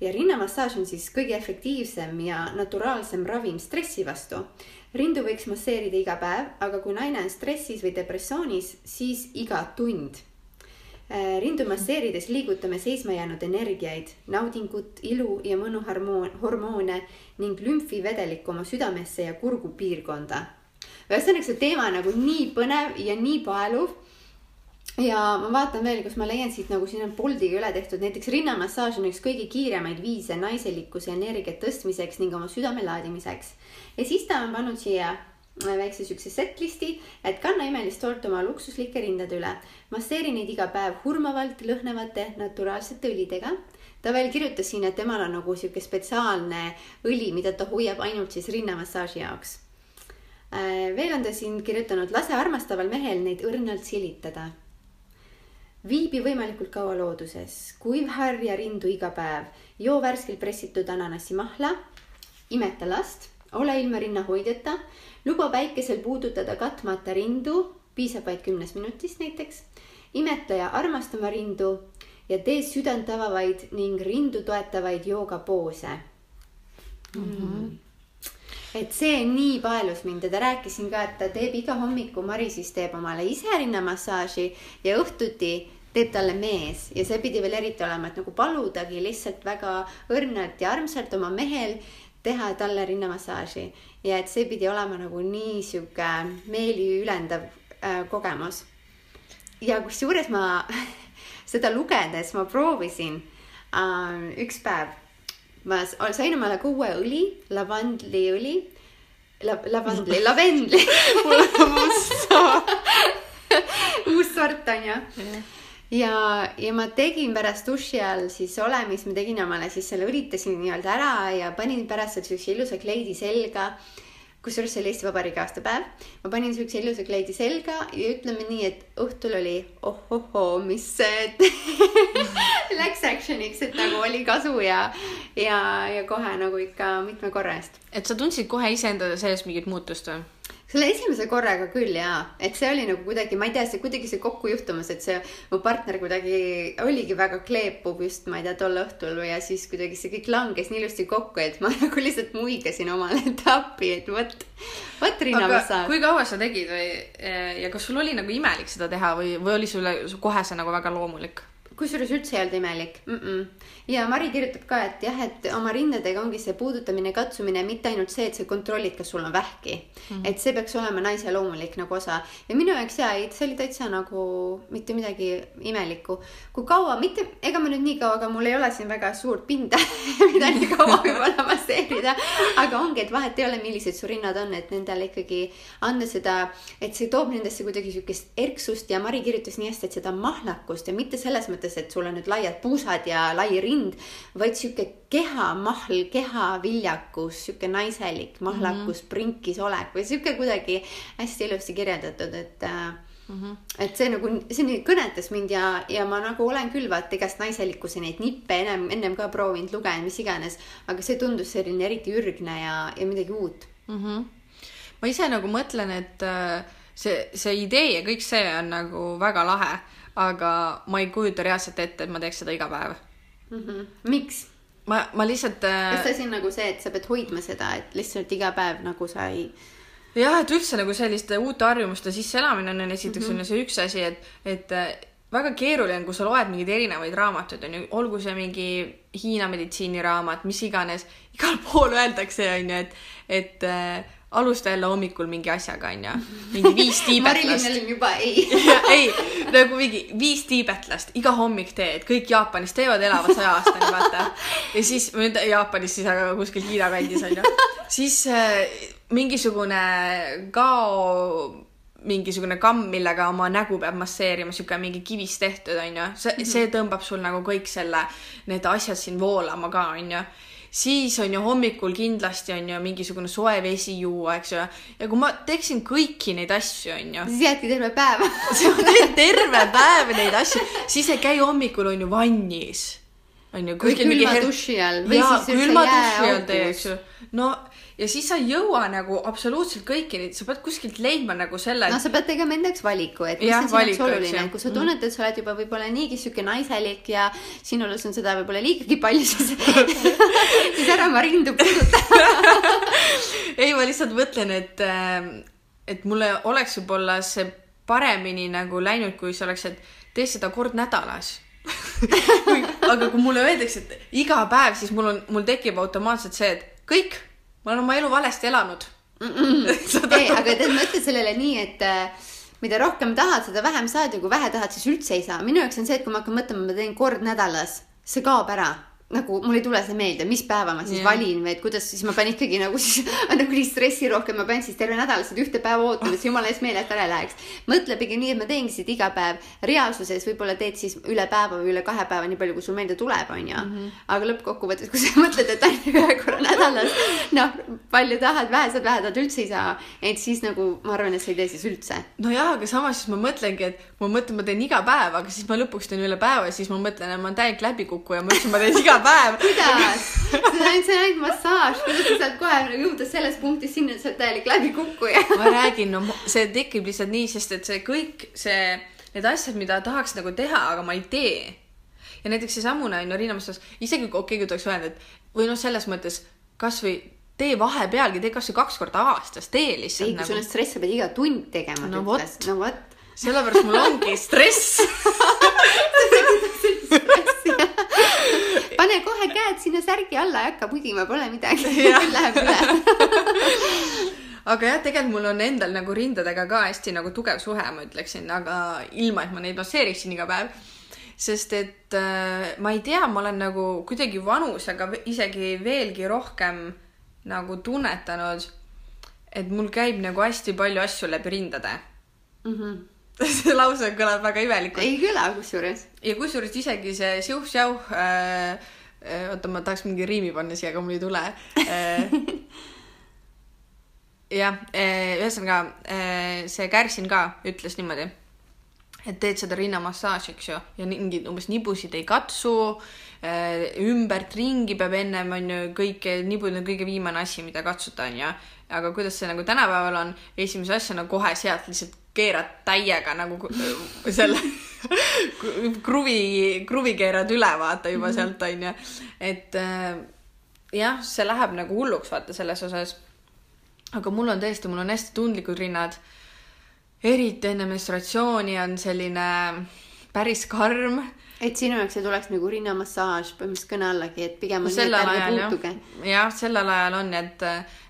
ja rinnamassaaž on siis kõige efektiivsem ja naturaalsem ravim stressi vastu. rindu võiks masseerida iga päev, aga kui naine on stressis või depressioonis, siis iga tund. Äh, rindu masseerides liigutame seisma jäänud energiaid, naudingut, ilu ja mõnu hormoone ning lümfivedelikku oma südamesse ja kurgupiirkonda. ühesõnaga, see teema on nagu nii põnev ja nii paeluv ja ma vaatan veel, kas ma leian siit nagu siin on Boldiga üle tehtud, näiteks rinnamassaaž on üks kõige kiiremaid viise naiselikkuse energiat tõstmiseks ning oma südame laadimiseks. ja siis ta on pannud siia väikse siukse set-listi, et kanna imelist hoolt oma luksuslike rindade üle. masseeri neid iga päev hurmavalt lõhnevate naturaalsete õlidega. ta veel kirjutas siin, et temal on nagu sihuke spetsiaalne õli, mida ta hoiab ainult siis rinnamassaaži jaoks. Äh, veel on ta siin kirjutanud, lase armastaval mehel neid õrnalt silitada viibi võimalikult kaua looduses, kuiv harja rindu iga päev, joo värskelt pressitud ananassimahla, imeta last, ole ilma rinnahoidjata, luba päikesel puudutada katmata rindu, piisab vaid kümnest minutist näiteks, imeta ja armasta oma rindu ja tee südant avavaid ning rindu toetavaid joogapoose. Mm. -hmm et see nii paelus mind ja ta rääkis siin ka, et ta teeb iga hommiku, Mari siis teeb omale ise rinnamassaaži ja õhtuti teeb talle mees. Ja see pidi veel eriti olema, et nagu paludagi lihtsalt väga õrnalt ja armsalt oma mehel teha talle rinnamassaaži. Ja et see pidi olema nagu nii sihuke meeliülendav äh, kogemus. ja kusjuures ma seda lugedes ma proovisin äh, üks päev, ma sain omale ka uue õli, lavandliõli La, lavandli, lavendli. Uus sort. On ju ja, ja ma tegin pärast duši all siis olemist, ma tegin omale siis selle, õlitasin nii-öelda ära ja panin pärast seal siukse ilusa kleidi selga. kusjuures see oli Eesti Vabariigi aastapäev. ma panin siukse ilusa kleidi selga ja ütleme nii, et õhtul oli ohohoo, mis läks action'iks, et nagu oli kasu ja, ja, ja kohe nagu ikka mitme korra eest. et sa tundsid kohe iseenda sees mingit muutust või? Selle esimese korraga küll jaa, et see oli nagu kuidagi, ma ei tea, see kuidagi see kokku juhtumas, et see mu partner kuidagi oligi väga kleepuv just, ma ei tea, tol õhtul ja siis kuidagi see kõik langes nii ilusti kokku, et ma nagu lihtsalt muigasin omale tappi, et vot, vot rinnamassaaž. kui kaua sa tegid või ja kas sul oli nagu imelik seda teha või, või oli sulle kohe see nagu väga loomulik? Kusjuures üldse ei olnud imelik mm. -mm. ja Mari kirjutab ka, et jah, et oma rindadega ongi see puudutamine, katsumine, mitte ainult see, et sa kontrollid, kas sul on vähki mm. -hmm. et see peaks olema naise loomulik nagu osa ja minu jaoks ja, ei, see oli täitsa nagu mitte midagi imelikku. kui kaua, mitte, ega ma nüüd nii kaua, aga mul ei ole siin väga suurt pinda mida nii kaua võib-olla masseerida, aga ongi, et vahet ei ole, millised su rinnad on, et nendele ikkagi anda seda, et see toob nendesse kuidagi siukest erksust ja Mari kirjutas nii hästi, et seda mahlakust ja mitte selles mõttes mõttes, et sul on nüüd laiad puusad ja lai rind, vaid sihuke keha, mahl, kehaviljakus, sihuke naiselik mahlakus mm, -hmm. prinkis olek või sihuke kuidagi hästi ilusti kirjeldatud, et Mm -hmm. et see nagu, see nii kõnetas mind ja, ja ma nagu olen küll vaata igast naiselikkuse neid nippe ennem, ennem ka proovinud, lugenud, mis iganes, aga see tundus selline eriti ürgne ja, ja midagi uut mm. -hmm. ma ise nagu mõtlen, et äh, see, see idee ja kõik see on nagu väga lahe aga ma ei kujuta reaalselt ette, et ma teeks seda iga päev mm. -hmm. miks? ma, ma lihtsalt äh.... kas asi on nagu see, et sa pead hoidma seda, et lihtsalt iga päev nagu sa ei jah, et üldse nagu selliste uute harjumuste sisseelamine on esiteks mm -hmm. on ju see üks asi, et, et väga keeruline, kui sa loed mingeid erinevaid raamatuid, onju, olgu see mingi Hiina meditsiiniraamat, mis iganes, igal pool öeldakse, onju, et, et äh, alusta jälle hommikul mingi asjaga, onju. mingi viis Marilyn tiibetlast. oli juba ei. ei, nagu mingi viis tiibetlast iga hommik teed, kõik Jaapanis teevad, elavad saja aastani, vaata. ja siis, Jaapanis siis, aga kuskil Hiina kandis onju. siis äh, mingisugune kao, mingisugune kamm, millega oma nägu peab masseerima, sihuke mingi kivist tehtud onju. see, see tõmbab sul nagu kõik selle, need asjad siin voolama ka onju siis on ju hommikul kindlasti on ju mingisugune soe vesi juua, eks ju. ja kui ma teeksin kõiki neid asju, on ju, siis jäädki terve päev. terve päev neid asju, siis ei käi hommikul on ju vannis. on ju, Või külma duši all või jaa, siis üldse jääaugus. no ja siis sa ei jõua nagu absoluutselt kõiki neid, sa pead kuskilt leidma nagu selle no sa pead tegema enda jaoks valiku, et mis Jah, on sinu jaoks oluline kui sa tunned, et sa oled juba võib-olla niigi sihuke naiselik ja sinul on seda võib-olla liigagi palju, siis, siis ära oma rindu puuduta. ei, ma lihtsalt mõtlen, et, et mulle oleks võib-olla see paremini nagu läinud, kui see oleks, et tee seda kord nädalas. aga kui mulle öeldakse, et iga päev, siis mul on, mul tekib automaatselt see, et kõik, ma olen oma elu valesti elanud. ei, aga tead, ma ütlen sellele nii, et äh, mida rohkem tahad, seda vähem saad ja kui vähe tahad, siis üldse ei saa. minu jaoks on see, et kui ma hakkan mõtlema, ma teen kord nädalas, see kaob ära nagu mul ei tule see meelde, mis päeva ma siis yeah. valin või et kuidas siis ma pean ikkagi nagu siis nagu nii stressirohke, ma pean siis terve nädal seda ühte päeva ootama, et see jumala eest meelest ära ei läheks. mõtle pigem nii, et ma teengi seda iga päev. reaalsuses võib-olla teed siis üle päeva või üle kahe päeva, nii palju, kui sul meelde tuleb, onju. Mhm. aga lõppkokkuvõttes, kui sa mõtled, et ainult ühe korra nädalas, noh, palju tahad, vähe saad, vähe tahad, üldse ei saa. et siis nagu ma arvan, et sa ei tee siis üldse. nojah, aga samas siis ma mõtlengi, et ma mõtlen, ma teen iga päev, aga siis ma lõpuks teen üle päeva ja siis ma mõtlen, et ma olen täielik läbikukkuja, ma ütlesin, ma teen iga päev. kuidas? see on ainult, see on ainult massaaž, kuidas sa saad kohe nagu jõuda sellest punktist sinna, et sa oled täielik läbikukkuja. ma räägin, no see tekib lihtsalt nii, sest et see kõik see, need asjad, mida tahaks nagu teha, aga ma ei tee. ja näiteks seesamune on ju Riina Massas, isegi kui okei, kui ta oleks öelnud, et või noh, selles mõttes kasvõi tee vahepealgi, tee kasvõi kaks korda aastas, tee ei, lihtsalt kui sul nagu on. stress, sa pead iga tund tegema. No vot. no vot. Sellepärast mul ongi stress. pane kohe käed sinna särgi alla ja hakka pudima, pole midagi. Läheb üle. aga jah, tegelikult mul on endal nagu rindadega ka hästi nagu tugev suhe, ma ütleksin, aga ilma, et ma neid masseeriksin iga päev. sest et äh, ma ei tea, ma olen nagu kuidagi vanusega isegi veelgi rohkem nagu tunnetanud, et mul käib nagu hästi palju asju läbi rindade. see lause kõlab väga imelikult. ei kõla kusjuures. ja kusjuures isegi see siuh-säuh äh,, äh, oota, ma tahaks mingi riimi panna siia, aga mul ei tule äh. jah, ühesõnaga äh, see Kärsin ka ütles niimoodi, et teed seda rinnamassaaži, eks ju, ja mingeid umbes nibusid ei katsu äh,, ümbert ringi peab ennem onju kõike, nibud on kõige viimane asi, mida katsuda onju. aga kuidas see nagu tänapäeval on, esimese asjana kohe sealt lihtsalt keerad täiega nagu selle kruvi, kruvi keerad üle, vaata juba sealt onju, et äh, jah, see läheb nagu hulluks, vaata selles osas aga mul on tõesti, mul on hästi tundlikud rinnad. eriti enne menstratsiooni on selline päris karm. et sinu jaoks ei tuleks nagu rinnamassaaž põhimõtteliselt kõne allagi, et pigem on nii, et ärge puutuge., jah, sellel ajal on, et,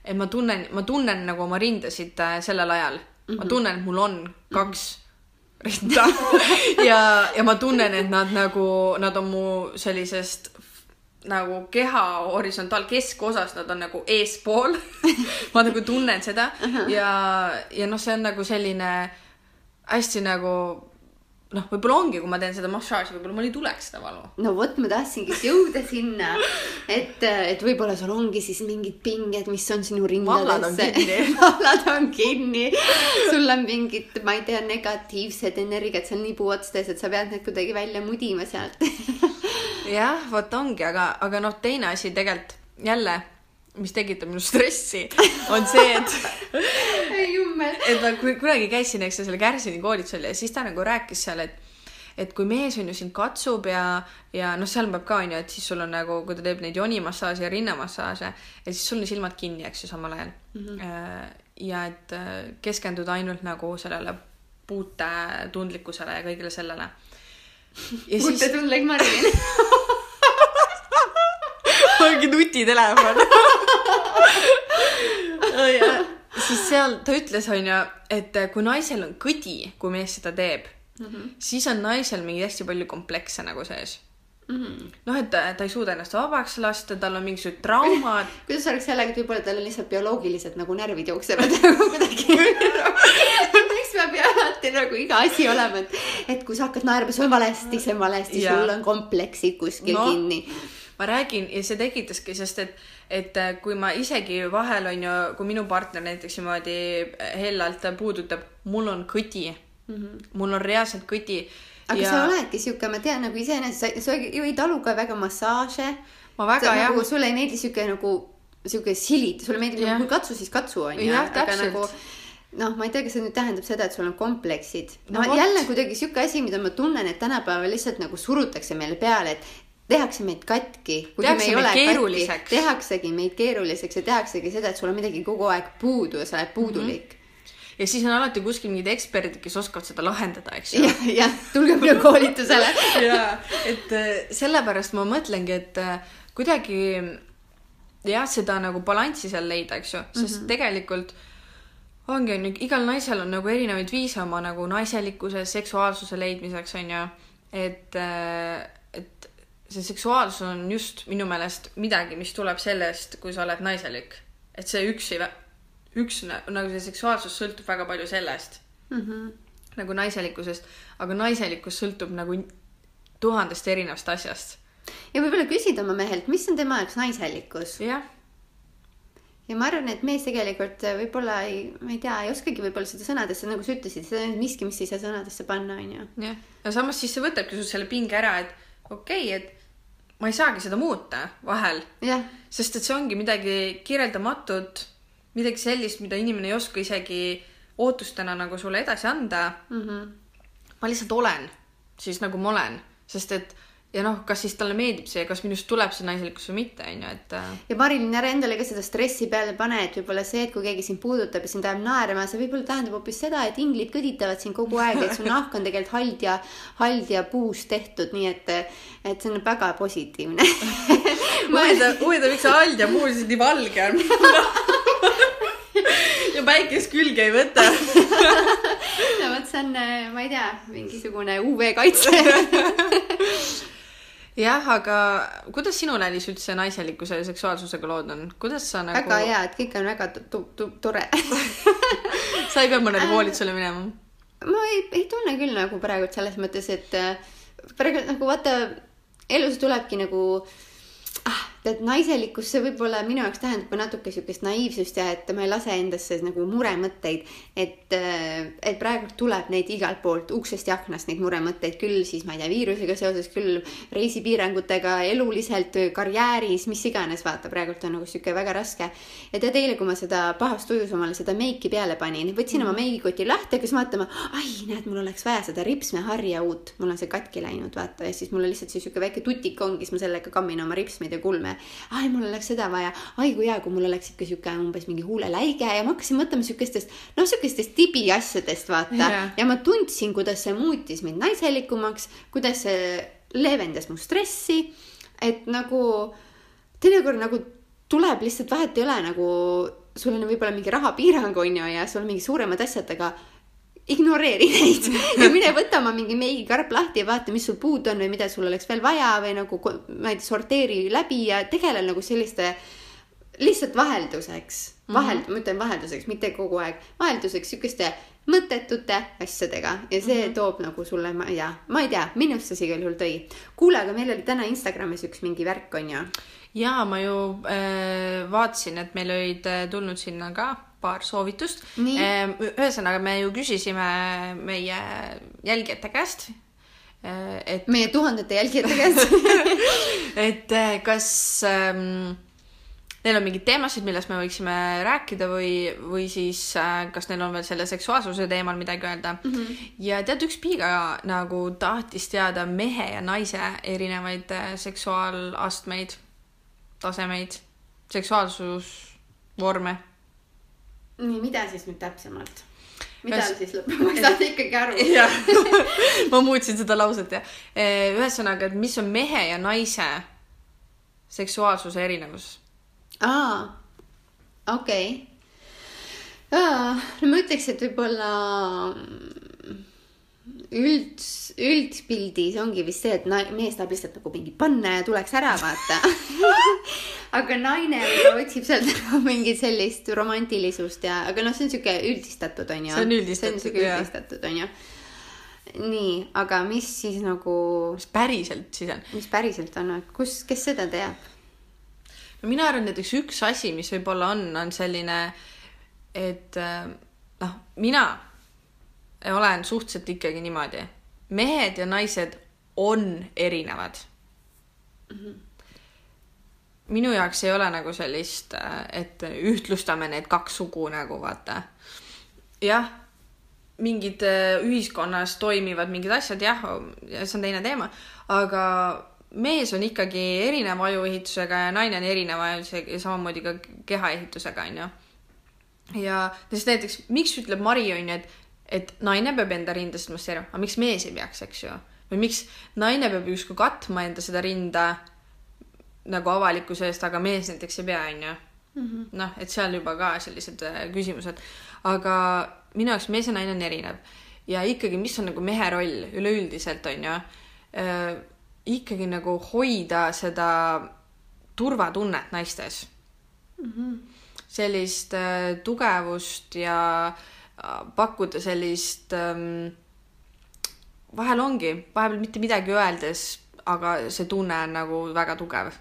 et ma tunnen, ma tunnen nagu oma rindasid äh, sellel ajal. Ma tunnen, et mul on kaks rinda. Ja, ja ma tunnen, et nad nagu, nad on mu sellisest nagu keha horisontaal keskosas, nad on nagu eespool. ma nagu tunnen seda. Ja, ja noh, see on nagu selline hästi nagu noh, võib-olla ongi, kui ma teen seda massaaži, võib-olla mul ei tuleks seda valu. no vot, ma tahtsingi jõuda sinna, et, et võib-olla sul ongi siis mingid pinged, mis on sinu kinni.. vallad on kinni. sul on mingid, ma ei tea, negatiivsed energiat seal nibuotstes, et sa pead need kuidagi välja mudima sealt. jah, vot ongi, aga, aga noh, teine asi tegelikult jälle, mis tekitab minus stressi, on see, et et ma ku- kunagi käisin, eks ju, selle Kärsini koolitusel ja siis ta nagu rääkis seal, et et kui mees on ju sind katsub ja, ja noh, seal peab ka on ju, et siis sul on nagu, kui ta teeb neid jonimassaaže ja rinnamassaaže ja siis sul on silmad kinni, eks ju, samal ajal mm. -hmm. ja et äh, keskenduda ainult nagu sellele puute tundlikkusele ja kõigele sellele. tune like Marilyn. ongi nutitelefon. siis seal ta ütles, onju, et kui naisel on kõdi, kui mees seda teeb mm, -hmm. siis on naisel mingi hästi palju komplekse nagu sees. noh, et ta, ta ei suuda ennast vabaks lasta, tal on mingisugused traumad. kuidas oleks sellega, et võib-olla tal on lihtsalt bioloogiliselt nagu närvid jooksevad nagu kuidagi. miks peab ju alati nagu iga asi olema, et, et kui sa hakkad naerma, see on valesti, see on valesti, sul on kompleksid kuskil no. kinni. Ma räägin ja see tekitaski, sest et, et kui ma isegi vahel on ju, kui minu partner näiteks niimoodi hellalt puudutab, mul on kõdi mm. -hmm. mul on reaalselt kõdi. aga ja... sa oledki sihuke, ma tean nagu iseenesest, sa, sa ju ei talu ka väga massaaže. ma väga sa, jah nagu,, sulle ei meeldi sihuke nagu, sihuke silid, sulle meeldib Jah. nagu katsu, siis katsu onju. Jah, aga täpselt. nagu noh, ma ei tea, kas see nüüd tähendab seda, et sul on kompleksid. No no, vot. jälle kuidagi sihuke asi, mida ma tunnen, et tänapäeval lihtsalt nagu surutakse meile peale, et tehakse meid katki. Tehaksegi meid keeruliseks ja tehaksegi seda, et sul on midagi kogu aeg puudu ja sa oled puudulik mm. ja siis on alati kuskil mingid eksperdid, kes oskavad seda lahendada, eks ju. jah, jah, tulge minu koolitusele. jaa, et äh, sellepärast ma mõtlengi, et äh, kuidagi jah, seda nagu balanssi seal leida, eks ju, sest mm -hmm. tegelikult ongi, on ju, igal naisel on nagu erinevaid viise oma nagu naiselikkuse, seksuaalsuse leidmiseks, on ju. et, et see seksuaalsus on just minu meelest midagi, mis tuleb sellest, kui sa oled naiselik. et see üksi, üks nagu see seksuaalsus sõltub väga palju sellest Mhm. nagu naiselikkusest, aga naiselikkus sõltub nagu tuhandest erinevast asjast. ja võib-olla küsida oma mehelt, mis on tema jaoks naiselikkus jah, ja ma arvan, et mees tegelikult võib-olla ei, ma ei tea, ei oskagi võib-olla seda sõnadesse, nagu sa ütlesid, see on miski, mis ei saa sõnadesse panna, onju. jah. ja samas siis see võtabki sul selle pinge ära, et okei okay,, et ma ei saagi seda muuta vahel, jah, sest et see ongi midagi kirjeldamatut, midagi sellist, mida inimene ei oska isegi ootustena nagu sulle edasi anda. Mhm. ma lihtsalt olen siis nagu ma olen, sest et ja noh, kas siis talle meeldib see, kas minust tuleb see naiselikkus või mitte, onju, et äh, ja Marilyn, ära endale ka seda stressi peale pane, et võib-olla see, et kui keegi sind puudutab ja sind ajab naerma, see võib-olla tähendab hoopis seda, et inglid kõditavad sind kogu aeg, et su nahk on tegelikult hald ja, hald ja puust tehtud, nii et, et see on väga positiivne. huvitav, huvitav, miks see hald ja siis nii valge on ja päikest külge ei võta. no vot, see on, ma ei tea, mingisugune UV kaitse. jah, aga kuidas sinul, Alice, üldse naiselikkuse ja seksuaalsusega lood on, kuidas sa nagu, väga hea, et kõik on väga to- to- tore sa ei pea mõnele koolitusele minema? ma ei, ei tunne küll nagu praegu selles mõttes, et äh, praegu nagu vaata, elus tulebki nagu ah,, tead, naiselikkus, see võib-olla minu jaoks tähendab ka natuke siukest naiivsust ja et ma ei lase endasse nagu muremõtteid, et, et praegu tuleb neid igalt poolt uksest ja aknast neid muremõtteid küll siis ma ei tea, viirusega seoses küll reisipiirangutega eluliselt, karjääris, mis iganes, vaata praegult on nagu sihuke väga raske. ja tead, eile, kui ma seda pahast tujus omale seda meiki peale panin, võtsin oma meigikoti lahti, hakkasin vaatama, ai, näed, mul oleks vaja seda ripsmeharja uut, mul on see katki läinud, vaata, ja siis mul on lihtsalt see sihuke väike tutik ongi, siis ma sellega kammin oma ripsmeid ja kulme. ai, mul oleks seda vaja, ai kui hea, kui mul oleks ikka sihuke umbes mingi huuleläige. Ja ma hakkasin mõtlema siukestest, noh, siukestest tibiasjadest, vaata. Jah. ja ma tundsin, kuidas see muutis mind naiselikumaks, kuidas see leevendas mu stressi, et nagu teinekord nagu tuleb lihtsalt vahet ei ole nagu sul on võib-olla mingi rahapiirang on ju ja sul on mingi suuremad asjad, aga ignoreeri neid ja mine võta oma mingi meigikarp lahti ja vaata, mis sul puudu on või mida sul oleks veel vaja või nagu ma ei tea, sorteeri läbi ja tegele nagu selliste lihtsalt vahelduseks, vahel- mm, -hmm. ma ütlen vahelduseks, mitte kogu aeg, vahelduseks sihukeste mõttetute asjadega ja see mm -hmm. toob nagu sulle, ma ei tea, ma ei tea, minusse see igal juhul tõi. kuule, aga meil oli täna Instagramis üks mingi värk on ju. ja ma ju äh, vaatasin, et meil olid äh, tulnud sinna ka paar soovitust äh,. ühesõnaga, me ju küsisime meie jälgijate käest äh,, et meie tuhandete jälgijate käest. et äh, kas ähm, neil on mingeid teemasid, millest me võiksime rääkida või, või siis äh, kas neil on veel selle seksuaalsuse teemal midagi öelda mm. -hmm. ja tead, üks piiga nagu tahtis teada mehe ja naise erinevaid seksuaalastmeid, tasemeid, seksuaalsusvorme. nii, mida siis nüüd täpsemalt? mida Ühes- siis ei saanud ikkagi aru. jah, ma muutsin seda lauset ja ühesõnaga, et mis on mehe ja naise seksuaalsuse erinevus? aa, okei okay.. no ma ütleks, et võib-olla üld, üldpildis ongi vist see, et mees tahab lihtsalt nagu mingi panna ja tuleks ära vaata. aga naine otsib sealt nagu mingit sellist romantilisust ja, aga noh, see on sihuke üldistatud onju. See on üldistatud, see on üldistatud onju. nii, aga mis siis nagu, mis päriselt siis on? mis päriselt on, kus, kes seda teab? no mina arvan, näiteks üks asi, mis võib-olla on, on selline, et äh, noh, mina olen suhteliselt ikkagi niimoodi, mehed ja naised on erinevad mm. -hmm. minu jaoks ei ole nagu sellist, et ühtlustame need kaks sugu nagu vaata. jah, mingid äh, ühiskonnas toimivad mingid asjad jah, see on teine teema, aga mees on ikkagi erineva ajuehitusega ja naine on erineva ja samamoodi ka kehaehitusega onju. ja sest näiteks, miks ütleb Mari onju, et, et naine peab enda rindast masseerima, aga miks mees ei peaks, eks ju. või miks naine peab justkui katma enda seda rinda nagu avalikkuse eest, aga mees näiteks ei pea, onju. noh, et seal juba ka sellised äh, küsimused, aga minu jaoks mees ja naine on erinev ja ikkagi, mis on nagu mehe roll üleüldiselt onju äh,, ikkagi nagu hoida seda turvatunnet naistes mm. -hmm. sellist äh, tugevust ja äh, pakkuda sellist ähm,, vahel ongi, vahepeal mitte midagi öeldes, aga see tunne on nagu väga tugev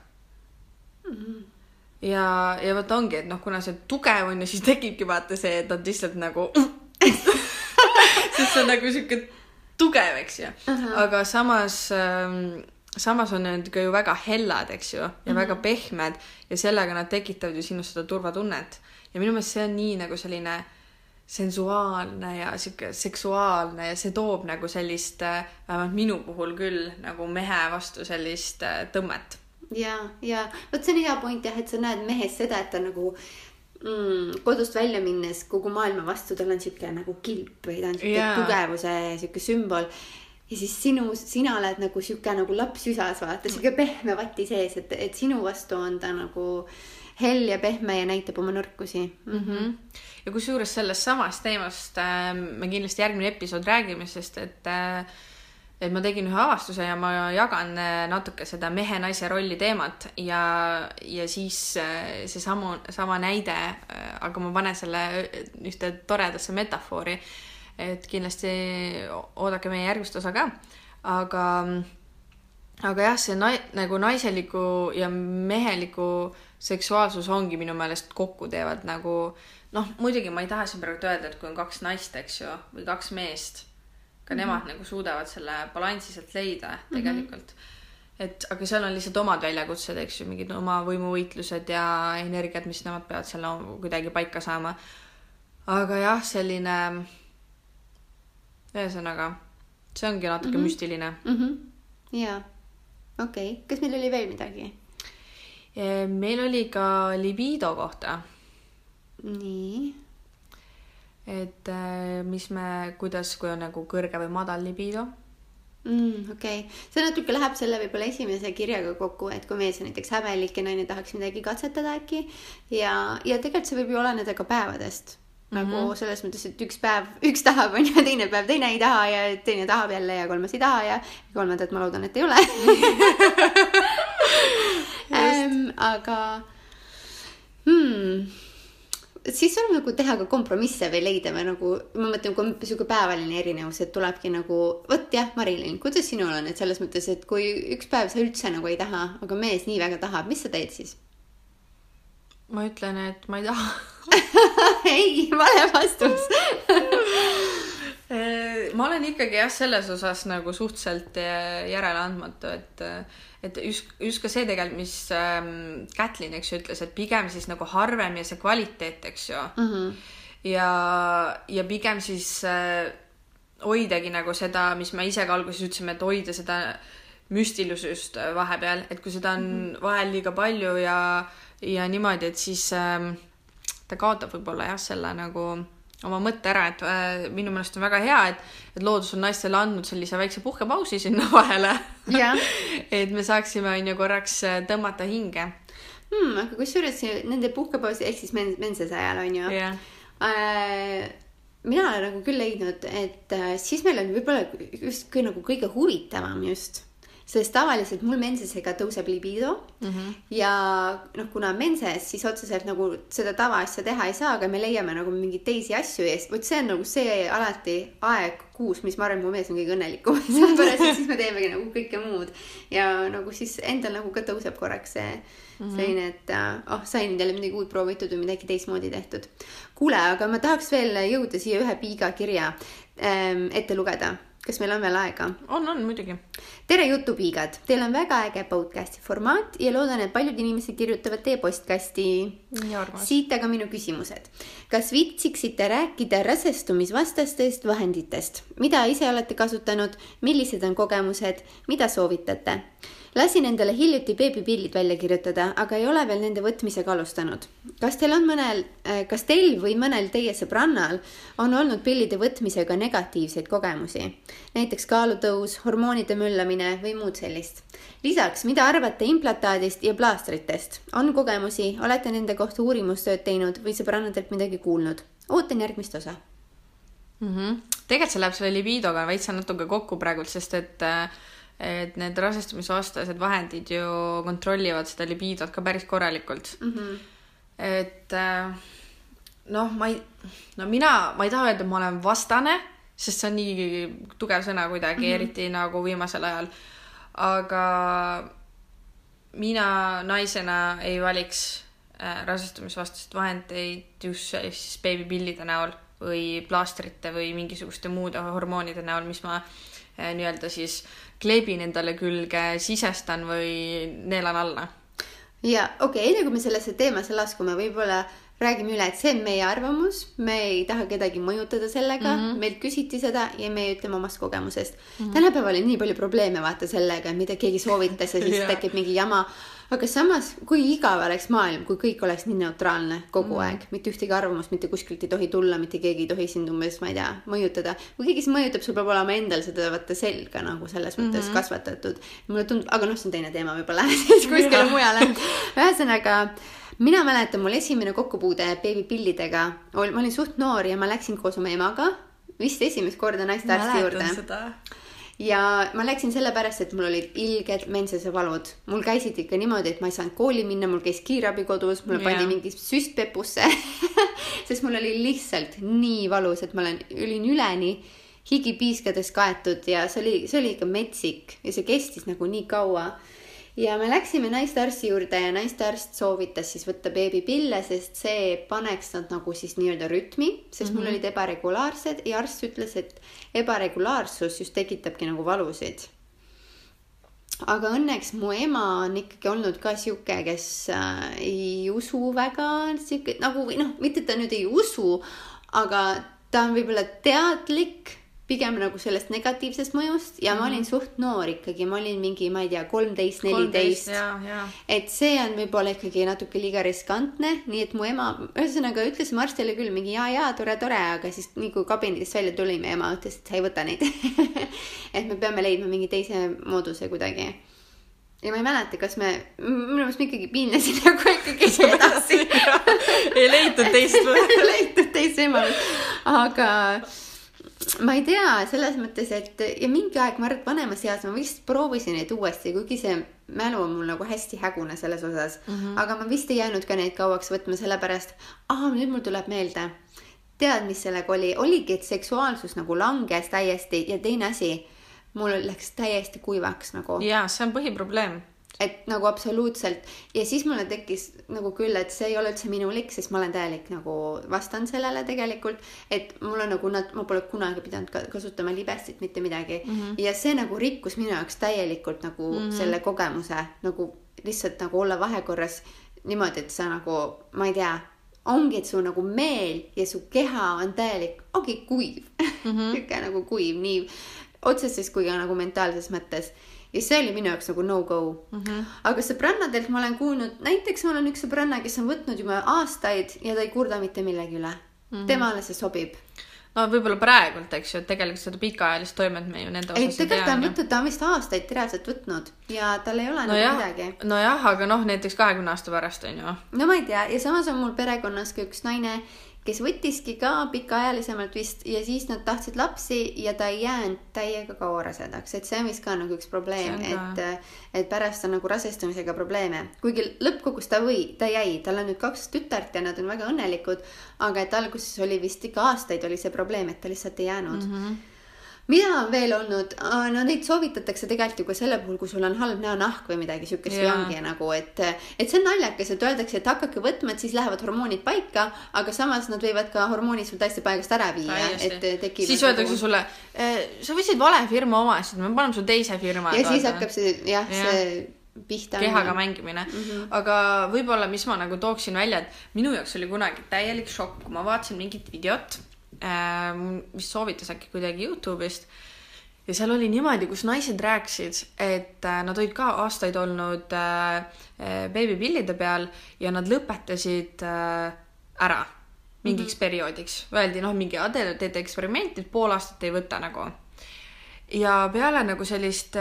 ja, ja vot ongi, et noh, kuna see tugev on ja siis tekibki vaata see, et nad lihtsalt nagu sest see on nagu sihuke tugev, eks ju uh. -huh. aga samas ähm,, samas on nad ka ju väga hellad, eks ju, ja mm -hmm. väga pehmed ja sellega nad tekitavad ju sinus seda turvatunnet ja minu meelest see on nii nagu selline sensuaalne ja sihuke seksuaalne ja see toob nagu sellist, vähemalt minu puhul küll nagu mehe vastu sellist äh, tõmmet ja, ja vot see on hea point jah, et sa näed mehes seda, et ta nagu mm, kodust välja minnes kogu maailma vastu, tal on sihuke nagu kilp või ta on sihuke yeah. tugevuse sihuke sümbol. ja siis sinu, sina oled nagu sihuke nagu laps üsas, vaata sihuke pehme vati sees, et, et sinu vastu on ta nagu hell ja pehme ja näitab oma nõrkusi mm. -hmm. ja kusjuures sellest samast teemast äh, me kindlasti järgmine episood räägime, sest et äh, et ma tegin ühe avastuse ja ma jagan äh, natuke seda mehe-naise rolli teemat ja, ja siis äh, see samu, sama näide, aga ma panen selle ühte toredasse metafoori, et kindlasti oodake meie järgmist osa ka, aga aga jah, see nai-, nagu naiseliku ja meheliku seksuaalsus ongi minu meelest kokku teevad nagu noh, muidugi ma ei taha siin praegu öelda, et kui on kaks naist, eks ju, või kaks meest, ka mm -hmm. nemad nagu suudavad selle balansi sealt leida tegelikult mm. -hmm. et aga seal on lihtsalt omad väljakutsed, eks ju, mingid oma võimuvõitlused ja energiat, mis nemad peavad seal kuidagi paika saama. aga jah, selline, ühesõnaga, see ongi natuke mm -hmm. müstiline. Mm -hmm. ja, okei okay., kas meil oli veel midagi? Meil oli ka libido kohta, nii et äh, mis me, kuidas, kui on nagu kõrge või madal libido. mm,. okei okay., see natuke läheb selle võib-olla esimese kirjaga kokku, et kui mees on näiteks häbelik ja naine tahaks midagi katsetada äkki ja, ja tegelikult see võib ju oleneda ka päevadest. nagu mm -hmm. selles mõttes, et üks päev üks tahab, on ju, teine päev teine ei taha ja teine tahab jälle ja kolmas ei taha ja kolmandat ma loodan, et ei ole. aga hmm, siis tuleb nagu teha ka kompromisse või leida või nagu, ma mõtlen, kui on sihuke päevaline erinevus, et tulebki nagu, vot jah, Marilyn, kuidas sinul on, et selles mõttes, et kui üks päev sa üldse nagu ei taha, aga mees nii väga tahab, mis sa teed siis? ma ütlen, et ma ei taha ei, vale vastus. ma olen ikkagi jah, selles osas nagu suhteliselt äh, järeleandmatu, et, et just, just ka see tegelikult, mis ähm, Kätlin, eks ju, ütles, et pigem siis nagu harvem ja see kvaliteet, eks ju mm. -hmm. ja, ja pigem siis äh, hoidagi nagu seda, mis me ise ka alguses ütlesime, et hoida seda müstilisust vahepeal, et kui seda on mm -hmm. vahel liiga palju ja, ja niimoodi, et siis ähm, ta kaotab võib-olla jah, selle nagu oma mõtte ära, et äh, minu meelest on väga hea, et, et loodus on naistele andnud sellise väikse puhkepausi sinna vahele. jah et me saaksime, on ju, korraks äh, tõmmata hinge. hmm,, aga kusjuures nende puhkepausi ehk siis men-, menses ajal on ju jah, äh, mina olen nagu küll leidnud, et äh, siis meil on võib-olla just kõige nagu kõige huvitavam just, sest tavaliselt mul mensesega tõuseb libido mm -hmm. ja noh, kuna menses, siis otseselt nagu seda tavaasja teha ei saa, aga me leiame nagu mingeid teisi asju ja vot see on nagu see alati aeg kuus, mis ma arvan, mu mees on kõige õnnelikum, sellepärast et siis me teemegi nagu kõike muud ja nagu siis endal nagu ka tõuseb korraks see mm -hmm. selline, et äh, oh, sai nüüd jälle midagi uut proovitud või midagi teistmoodi tehtud. kuule, aga ma tahaks veel jõuda siia ühe piiga kirja ähm, ette lugeda. kas meil on veel aega? on, on muidugi. Tere jutupiigad, teil on väga äge podcast'i formaat ja loodan, et paljud inimesed kirjutavad teie postkasti. siit aga minu küsimused. kas viitsiksite rääkida rasestumisvastastest vahenditest, mida ise olete kasutanud, millised on kogemused, mida soovitate? lasin endale hiljuti beebipillid välja kirjutada, aga ei ole veel nende võtmisega alustanud. kas teil on mõnel, kas teil või mõnel teie sõbrannal on olnud pillide võtmisega negatiivseid kogemusi? näiteks kaalutõus, hormoonide müllamine või muud sellist. lisaks, mida arvate implantaadist ja plaastritest? on kogemusi, olete nende kohta uurimustööd teinud või sõbrannadelt midagi kuulnud? ootan järgmist osa. mm. -hmm. tegelikult see läheb selle libidoga veits natuke kokku praegult, sest et, et need rasestumisvastased vahendid ju kontrollivad seda libidot ka päris korralikult mm. -hmm. et äh, noh, ma ei, no mina, ma ei taha öelda, et ma olen vastane, sest see on nii tugev sõna kuidagi mm, -hmm. eriti nagu viimasel ajal. aga mina naisena ei valiks äh, rasestumisvastaseid vahendeid just siis beebipillide näol või plaastrite või mingisuguste muude hormoonide näol, mis ma äh, nii-öelda siis kleebin endale külge, sisestan või neelan alla. ja okei okay,, enne kui me sellesse teemasse laskume, võib-olla räägime üle, et see on meie arvamus, me ei taha kedagi mõjutada sellega mm, -hmm. meilt küsiti seda ja me ütleme omast kogemusest mm. -hmm. tänapäeval on nii palju probleeme vaata sellega, mida keegi soovitas ja siis Jaa. tekib mingi jama. aga samas, kui igav oleks maailm, kui kõik oleks nii neutraalne kogu mm -hmm. aeg, mitte ühtegi arvamust mitte kuskilt ei tohi tulla, mitte keegi ei tohi sind umbes, ma ei tea, mõjutada. kui keegi sind mõjutab, sul peab olema endal seda vaata selga nagu selles mõttes mm -hmm. kasvatatud. mulle tundub, aga noh, see on teine teema, võib-olla siis kuskile mujale. ühesõnaga mina mäletan, mul esimene kokkupuude beebipillidega, ma olin suht noor ja ma läksin koos oma emaga vist esimest korda naistearsti juurde ja ma läksin sellepärast, et mul olid ilged mensesevalud. mul käisid ikka niimoodi, et ma ei saanud kooli minna, mul käis kiirabi kodus, mulle Jaa. pandi mingi süst pepusse. sest mul oli lihtsalt nii valus, et ma olen, olin üleni higipiiskades kaetud ja see oli, see oli ikka metsik ja see kestis nagu nii kaua ja me läksime naistearsti juurde ja naistearst soovitas siis võtta beebipille, sest see paneks nad nagu siis nii-öelda rütmi, sest mm -hmm. mul olid ebaregulaarsed ja arst ütles, et ebaregulaarsus just tekitabki nagu valusid. aga õnneks mu ema on ikkagi olnud ka sihuke, kes äh, ei usu väga sihuke nagu või noh, mitte ta nüüd ei usu, aga ta on võib-olla teadlik pigem nagu sellest negatiivsest mõjust ja mm ma olin suht noor ikkagi, ma olin mingi, ma ei tea, kolmteist, neliteist. et see on võib-olla ikkagi natuke liiga riskantne, nii et mu ema, ühesõnaga ütlesime arstile küll mingi ja, ja tore, tore, aga siis nii kui kabinetist välja tulime, ema ütles, et sa ei võta neid. et me peame leidma mingi teise mooduse kuidagi. ja ma ei mäleta, kas me, minu meelest me ikkagi piinlesin nagu ikkagi edasi. ei leitud teist ei leitud teist võimalust, aga ma ei tea, selles mõttes, et ja mingi aeg, ma arvan, et vanemas eas ma vist proovisin neid uuesti, kuigi see mälu on mul nagu hästi hägune selles osas mm. -hmm. aga ma vist ei jäänud ka neid kauaks võtma, sellepärast, aa, nüüd mul tuleb meelde. tead, mis sellega oli, oligi, et seksuaalsus nagu langes täiesti ja teine asi, mul läks täiesti kuivaks nagu ja see on põhiprobleem. Et nagu absoluutselt ja siis mulle tekkis nagu küll, et see ei ole üldse minulik, sest ma olen täielik nagu vastan sellele tegelikult, et mul on nagu nad, ma pole kunagi pidanud ka kasutama libestit, mitte midagi mm. -hmm. ja see nagu rikkus minu jaoks täielikult nagu mm -hmm. selle kogemuse nagu lihtsalt nagu olla vahekorras niimoodi, et sa nagu, ma ei tea, ongi, et su nagu meel ja su keha on täielik, ongi kuiv mm -hmm. niisugune nagu kuiv nii otseses kui ka nagu mentaalses mõttes ja see oli minu jaoks nagu no-go mm. -hmm. aga sõbrannadelt ma olen kuulnud, näiteks mul on üks sõbranna, kes on võtnud juba aastaid ja ta ei kurda mitte millegi üle. mm. -hmm. temale see sobib no võib-olla praegult, eks ju, et tegelikult seda pikaajalist toimet me ju nende osas ei tea. tegelikult ta on võtnud, ta on vist aastaid reaalselt võtnud ja tal ei ole no nagu midagi. nojah, aga noh, näiteks kahekümne aasta pärast on ju. no ma ei tea ja samas on mul perekonnas ka üks naine, kes võttiski ka pikaajalisemalt vist ja siis nad tahtsid lapsi ja ta ei jäänud täiega kaua rasedaks, et see on vist ka nagu üks probleem, et, et pärast on nagu rasestumisega probleeme. kuigi lõppkokkuvõttes ta või, ta jäi, tal on nüüd kaks tütart ja nad on väga õnnelikud, aga et alguses oli vist ikka aastaid oli see probleem, et ta lihtsalt ei jäänud mm. -hmm mida on veel olnud, no neid soovitatakse tegelikult ju ka selle puhul, kui sul on halb näonahk või midagi siukest või ongi nagu, et, et see on naljakas, et öeldakse, et hakake võtma, et siis lähevad hormoonid paika, aga samas nad võivad ka hormoonid sul täiesti paigast ära viia, et tekib. siis öeldakse nagu... sulle, eh, sa võtsid vale firma omasid, me paneme sulle teise firma. ja siis hakkab see jah ja., see pihta. kehaga mängimine mm. -hmm. aga võib-olla, mis ma nagu tooksin välja, et minu jaoks oli kunagi täielik šokk, kui ma vaatasin mingit videot mis soovitas äkki kuidagi Youtube'ist. ja seal oli niimoodi, kus naised rääkisid, et äh, nad olid ka aastaid olnud äh, äh, beebipillide peal ja nad lõpetasid ära mingiks mm -hmm. perioodiks. Öeldi noh, mingi, teete eksperimenti, pool aastat ei võta nagu. ja peale nagu sellist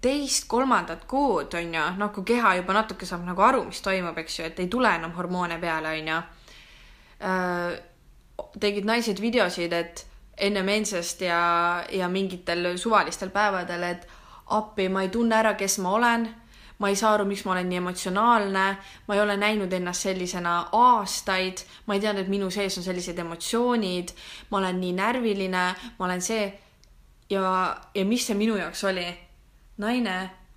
teist-kolmandat kuud on ju, noh, kui keha juba natuke saab nagu aru, mis toimub, eks ju, et ei tule enam hormoone peale, on ju tegid naised videosid, et enne mensest ja, ja mingitel suvalistel päevadel, et appi, ma ei tunne ära, kes ma olen, ma ei saa aru, miks ma olen nii emotsionaalne, ma ei ole näinud ennast sellisena aastaid, ma ei teadnud, et minu sees on sellised emotsioonid, ma olen nii närviline, ma olen see. Ja, ja mis see minu jaoks oli? naine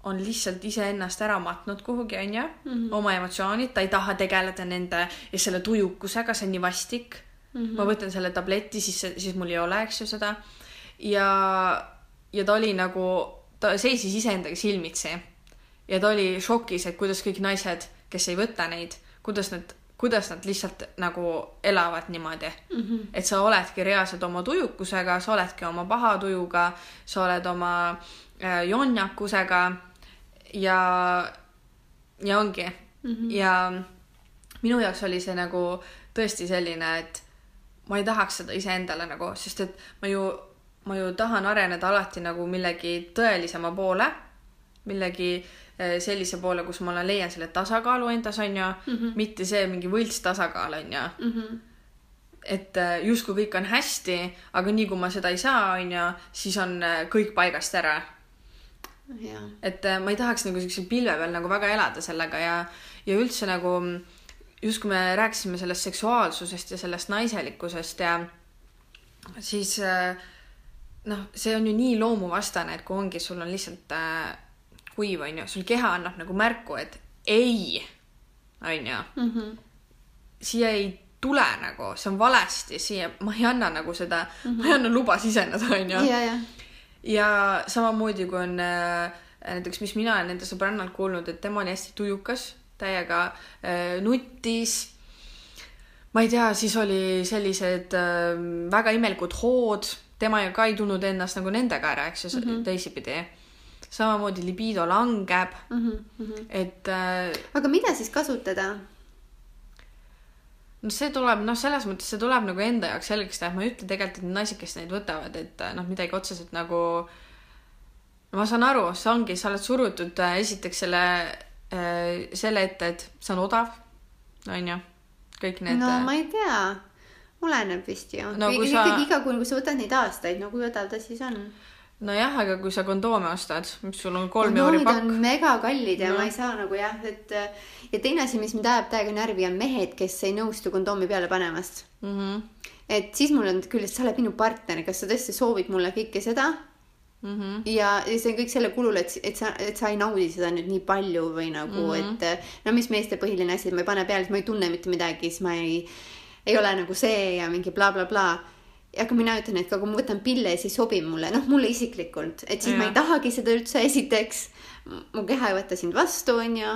on lihtsalt iseennast ära matnud kuhugi, onju, mhm. oma emotsioonid, ta ei taha tegeleda nende ja selle tujukusega, see on nii vastik mm. -hmm. ma võtan selle tableti, siis, siis mul ei ole, eks ju, seda. ja, ja ta oli nagu, ta seisis iseendaga silmitsi ja ta oli šokis, et kuidas kõik naised, kes ei võta neid, kuidas nad, kuidas nad lihtsalt nagu elavad niimoodi mm. -hmm. et sa oledki reaalselt oma tujukusega, sa oledki oma paha tujuga, sa oled oma äh, jonnakusega ja, ja ongi mm. -hmm. ja minu jaoks oli see nagu tõesti selline, et ma ei tahaks seda iseendale nagu, sest et ma ju, ma ju tahan areneda alati nagu millegi tõelisema poole, millegi eh, sellise poole, kus ma leian selle tasakaalu endas, on ju mm, -hmm. mitte see mingi võlts tasakaal, on ju mm. -hmm. et eh, justkui kõik on hästi, aga nii kui ma seda ei saa, on ju, siis on eh, kõik paigast ära. et ma ei tahaks nagu siukse pilve peal nagu väga elada sellega ja, ja üldse nagu mm, just kui me rääkisime sellest seksuaalsusest ja sellest naiselikkusest ja siis äh, noh, see on ju nii loomuvastane, et kui ongi, sul on lihtsalt äh, kuiv, on ju, sul keha annab nagu märku, et ei, on ju. -hmm. siia ei tule nagu, see on valesti, siia, ma ei anna nagu seda mm, -hmm. ma ei anna luba siseneda, on ju. ja samamoodi, kui on äh, näiteks, mis mina olen nende sõbrannalt kuulnud, et tema oli hästi tujukas täiega äh, nuttis. ma ei tea, siis oli sellised äh, väga imelikud hood, tema ka ei tundnud ennast nagu nendega ära, eks ju mm -hmm. teisipidi. samamoodi libido langeb mm, -hmm. et äh,. aga mida siis kasutada? no see tuleb, noh, selles mõttes see tuleb nagu enda jaoks selgeks teha, ma ei ütle tegelikult, et naised, kes neid võtavad, et noh, midagi otseselt nagu ma saan aru, see ongi, sa oled surutud äh, esiteks selle Äh, selle ette, et see on odav, on ju, kõik need. no äh, ma ei tea, oleneb vist ju no,. ikkagi sa... iga kuu, kui sa võtad neid aastaid, no kui odav ta siis on? nojah, aga kui sa kondoome ostad, mis sul on kolm euri pakk. on megakallid ja no. ma ei saa nagu jah, et ja teine asi, mis mind ajab täiega närvi, on mehed, kes ei nõustu kondoomi peale panemast mm. -hmm. et siis mul on küll, et sa oled minu partner, kas sa tõesti soovid mulle kõike seda Mm -hmm. ja, ja see on kõik selle kulul, et, et sa, et sa ei naudi seda nüüd nii palju või nagu mm, -hmm. et no mis meeste põhiline asi, et ma ei pane peale, siis ma ei tunne mitte midagi, siis ma ei, ei ole nagu see ja mingi blablabla bla, bla aga mina ütlen, et kui ma võtan pille, siis sobib mulle, noh, mulle isiklikult, et siis ja. ma ei tahagi seda üldse, esiteks mu keha ei võta sind vastu, onju.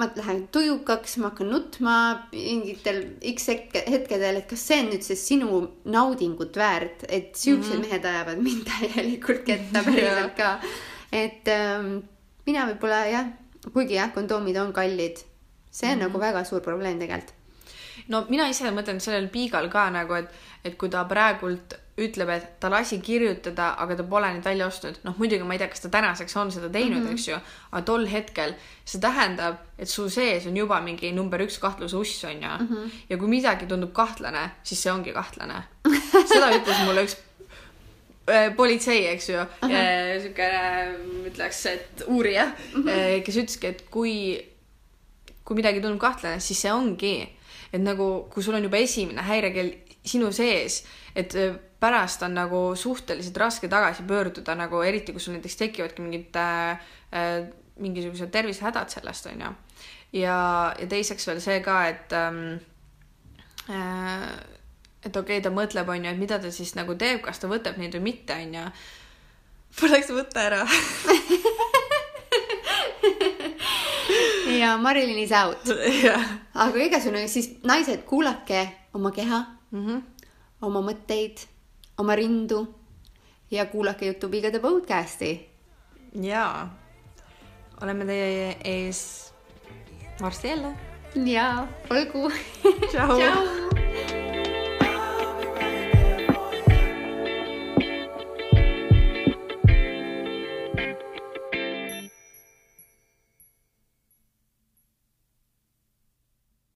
ma lähen tujukaks, ma hakkan nutma mingitel X hetkedel, et kas see on nüüd see sinu naudingut väärt, et siuksed mm -hmm. mehed ajavad mind täielikult ketta päriselt ka. et ähm, mina võib-olla jah, kuigi jah, kondoomid on kallid, see on mm -hmm. nagu väga suur probleem tegelikult no mina ise mõtlen sellel Piigal ka nagu, et, et kui ta praegult ütleb, et ta lasi kirjutada, aga ta pole neid välja ostnud, noh muidugi ma ei tea, kas ta tänaseks on seda teinud mm, -hmm. eks ju, aga tol hetkel see tähendab, et su sees on juba mingi number üks kahtluse uss on ju mm. -hmm. ja kui midagi tundub kahtlane, siis see ongi kahtlane. seda ütles mulle üks äh, politsei, eks ju, siukene, ütleks, et uurija mm, -hmm. kes ütleski, et kui kui midagi tundub kahtlane, siis see ongi, et nagu, kui sul on juba esimene häirekell sinu sees, et äh, pärast on nagu suhteliselt raske tagasi pöörduda nagu eriti, kui sul näiteks tekivadki mingid äh, äh, mingisugused tervisehädad sellest onju. ja, ja teiseks veel see ka, et ähm, äh, et okei okay,, ta mõtleb onju, et mida ta siis nagu teeb, kas ta võtab neid või mitte onju. Poleks võtta ära ja Marilyn is out. aga igasugune, siis naised, kuulake oma keha, mm -hmm. oma mõtteid, oma rindu ja kuulake Jutupigade podcast'i. jaa, oleme teie ees varsti jälle. ja olgu. tšau, tšau..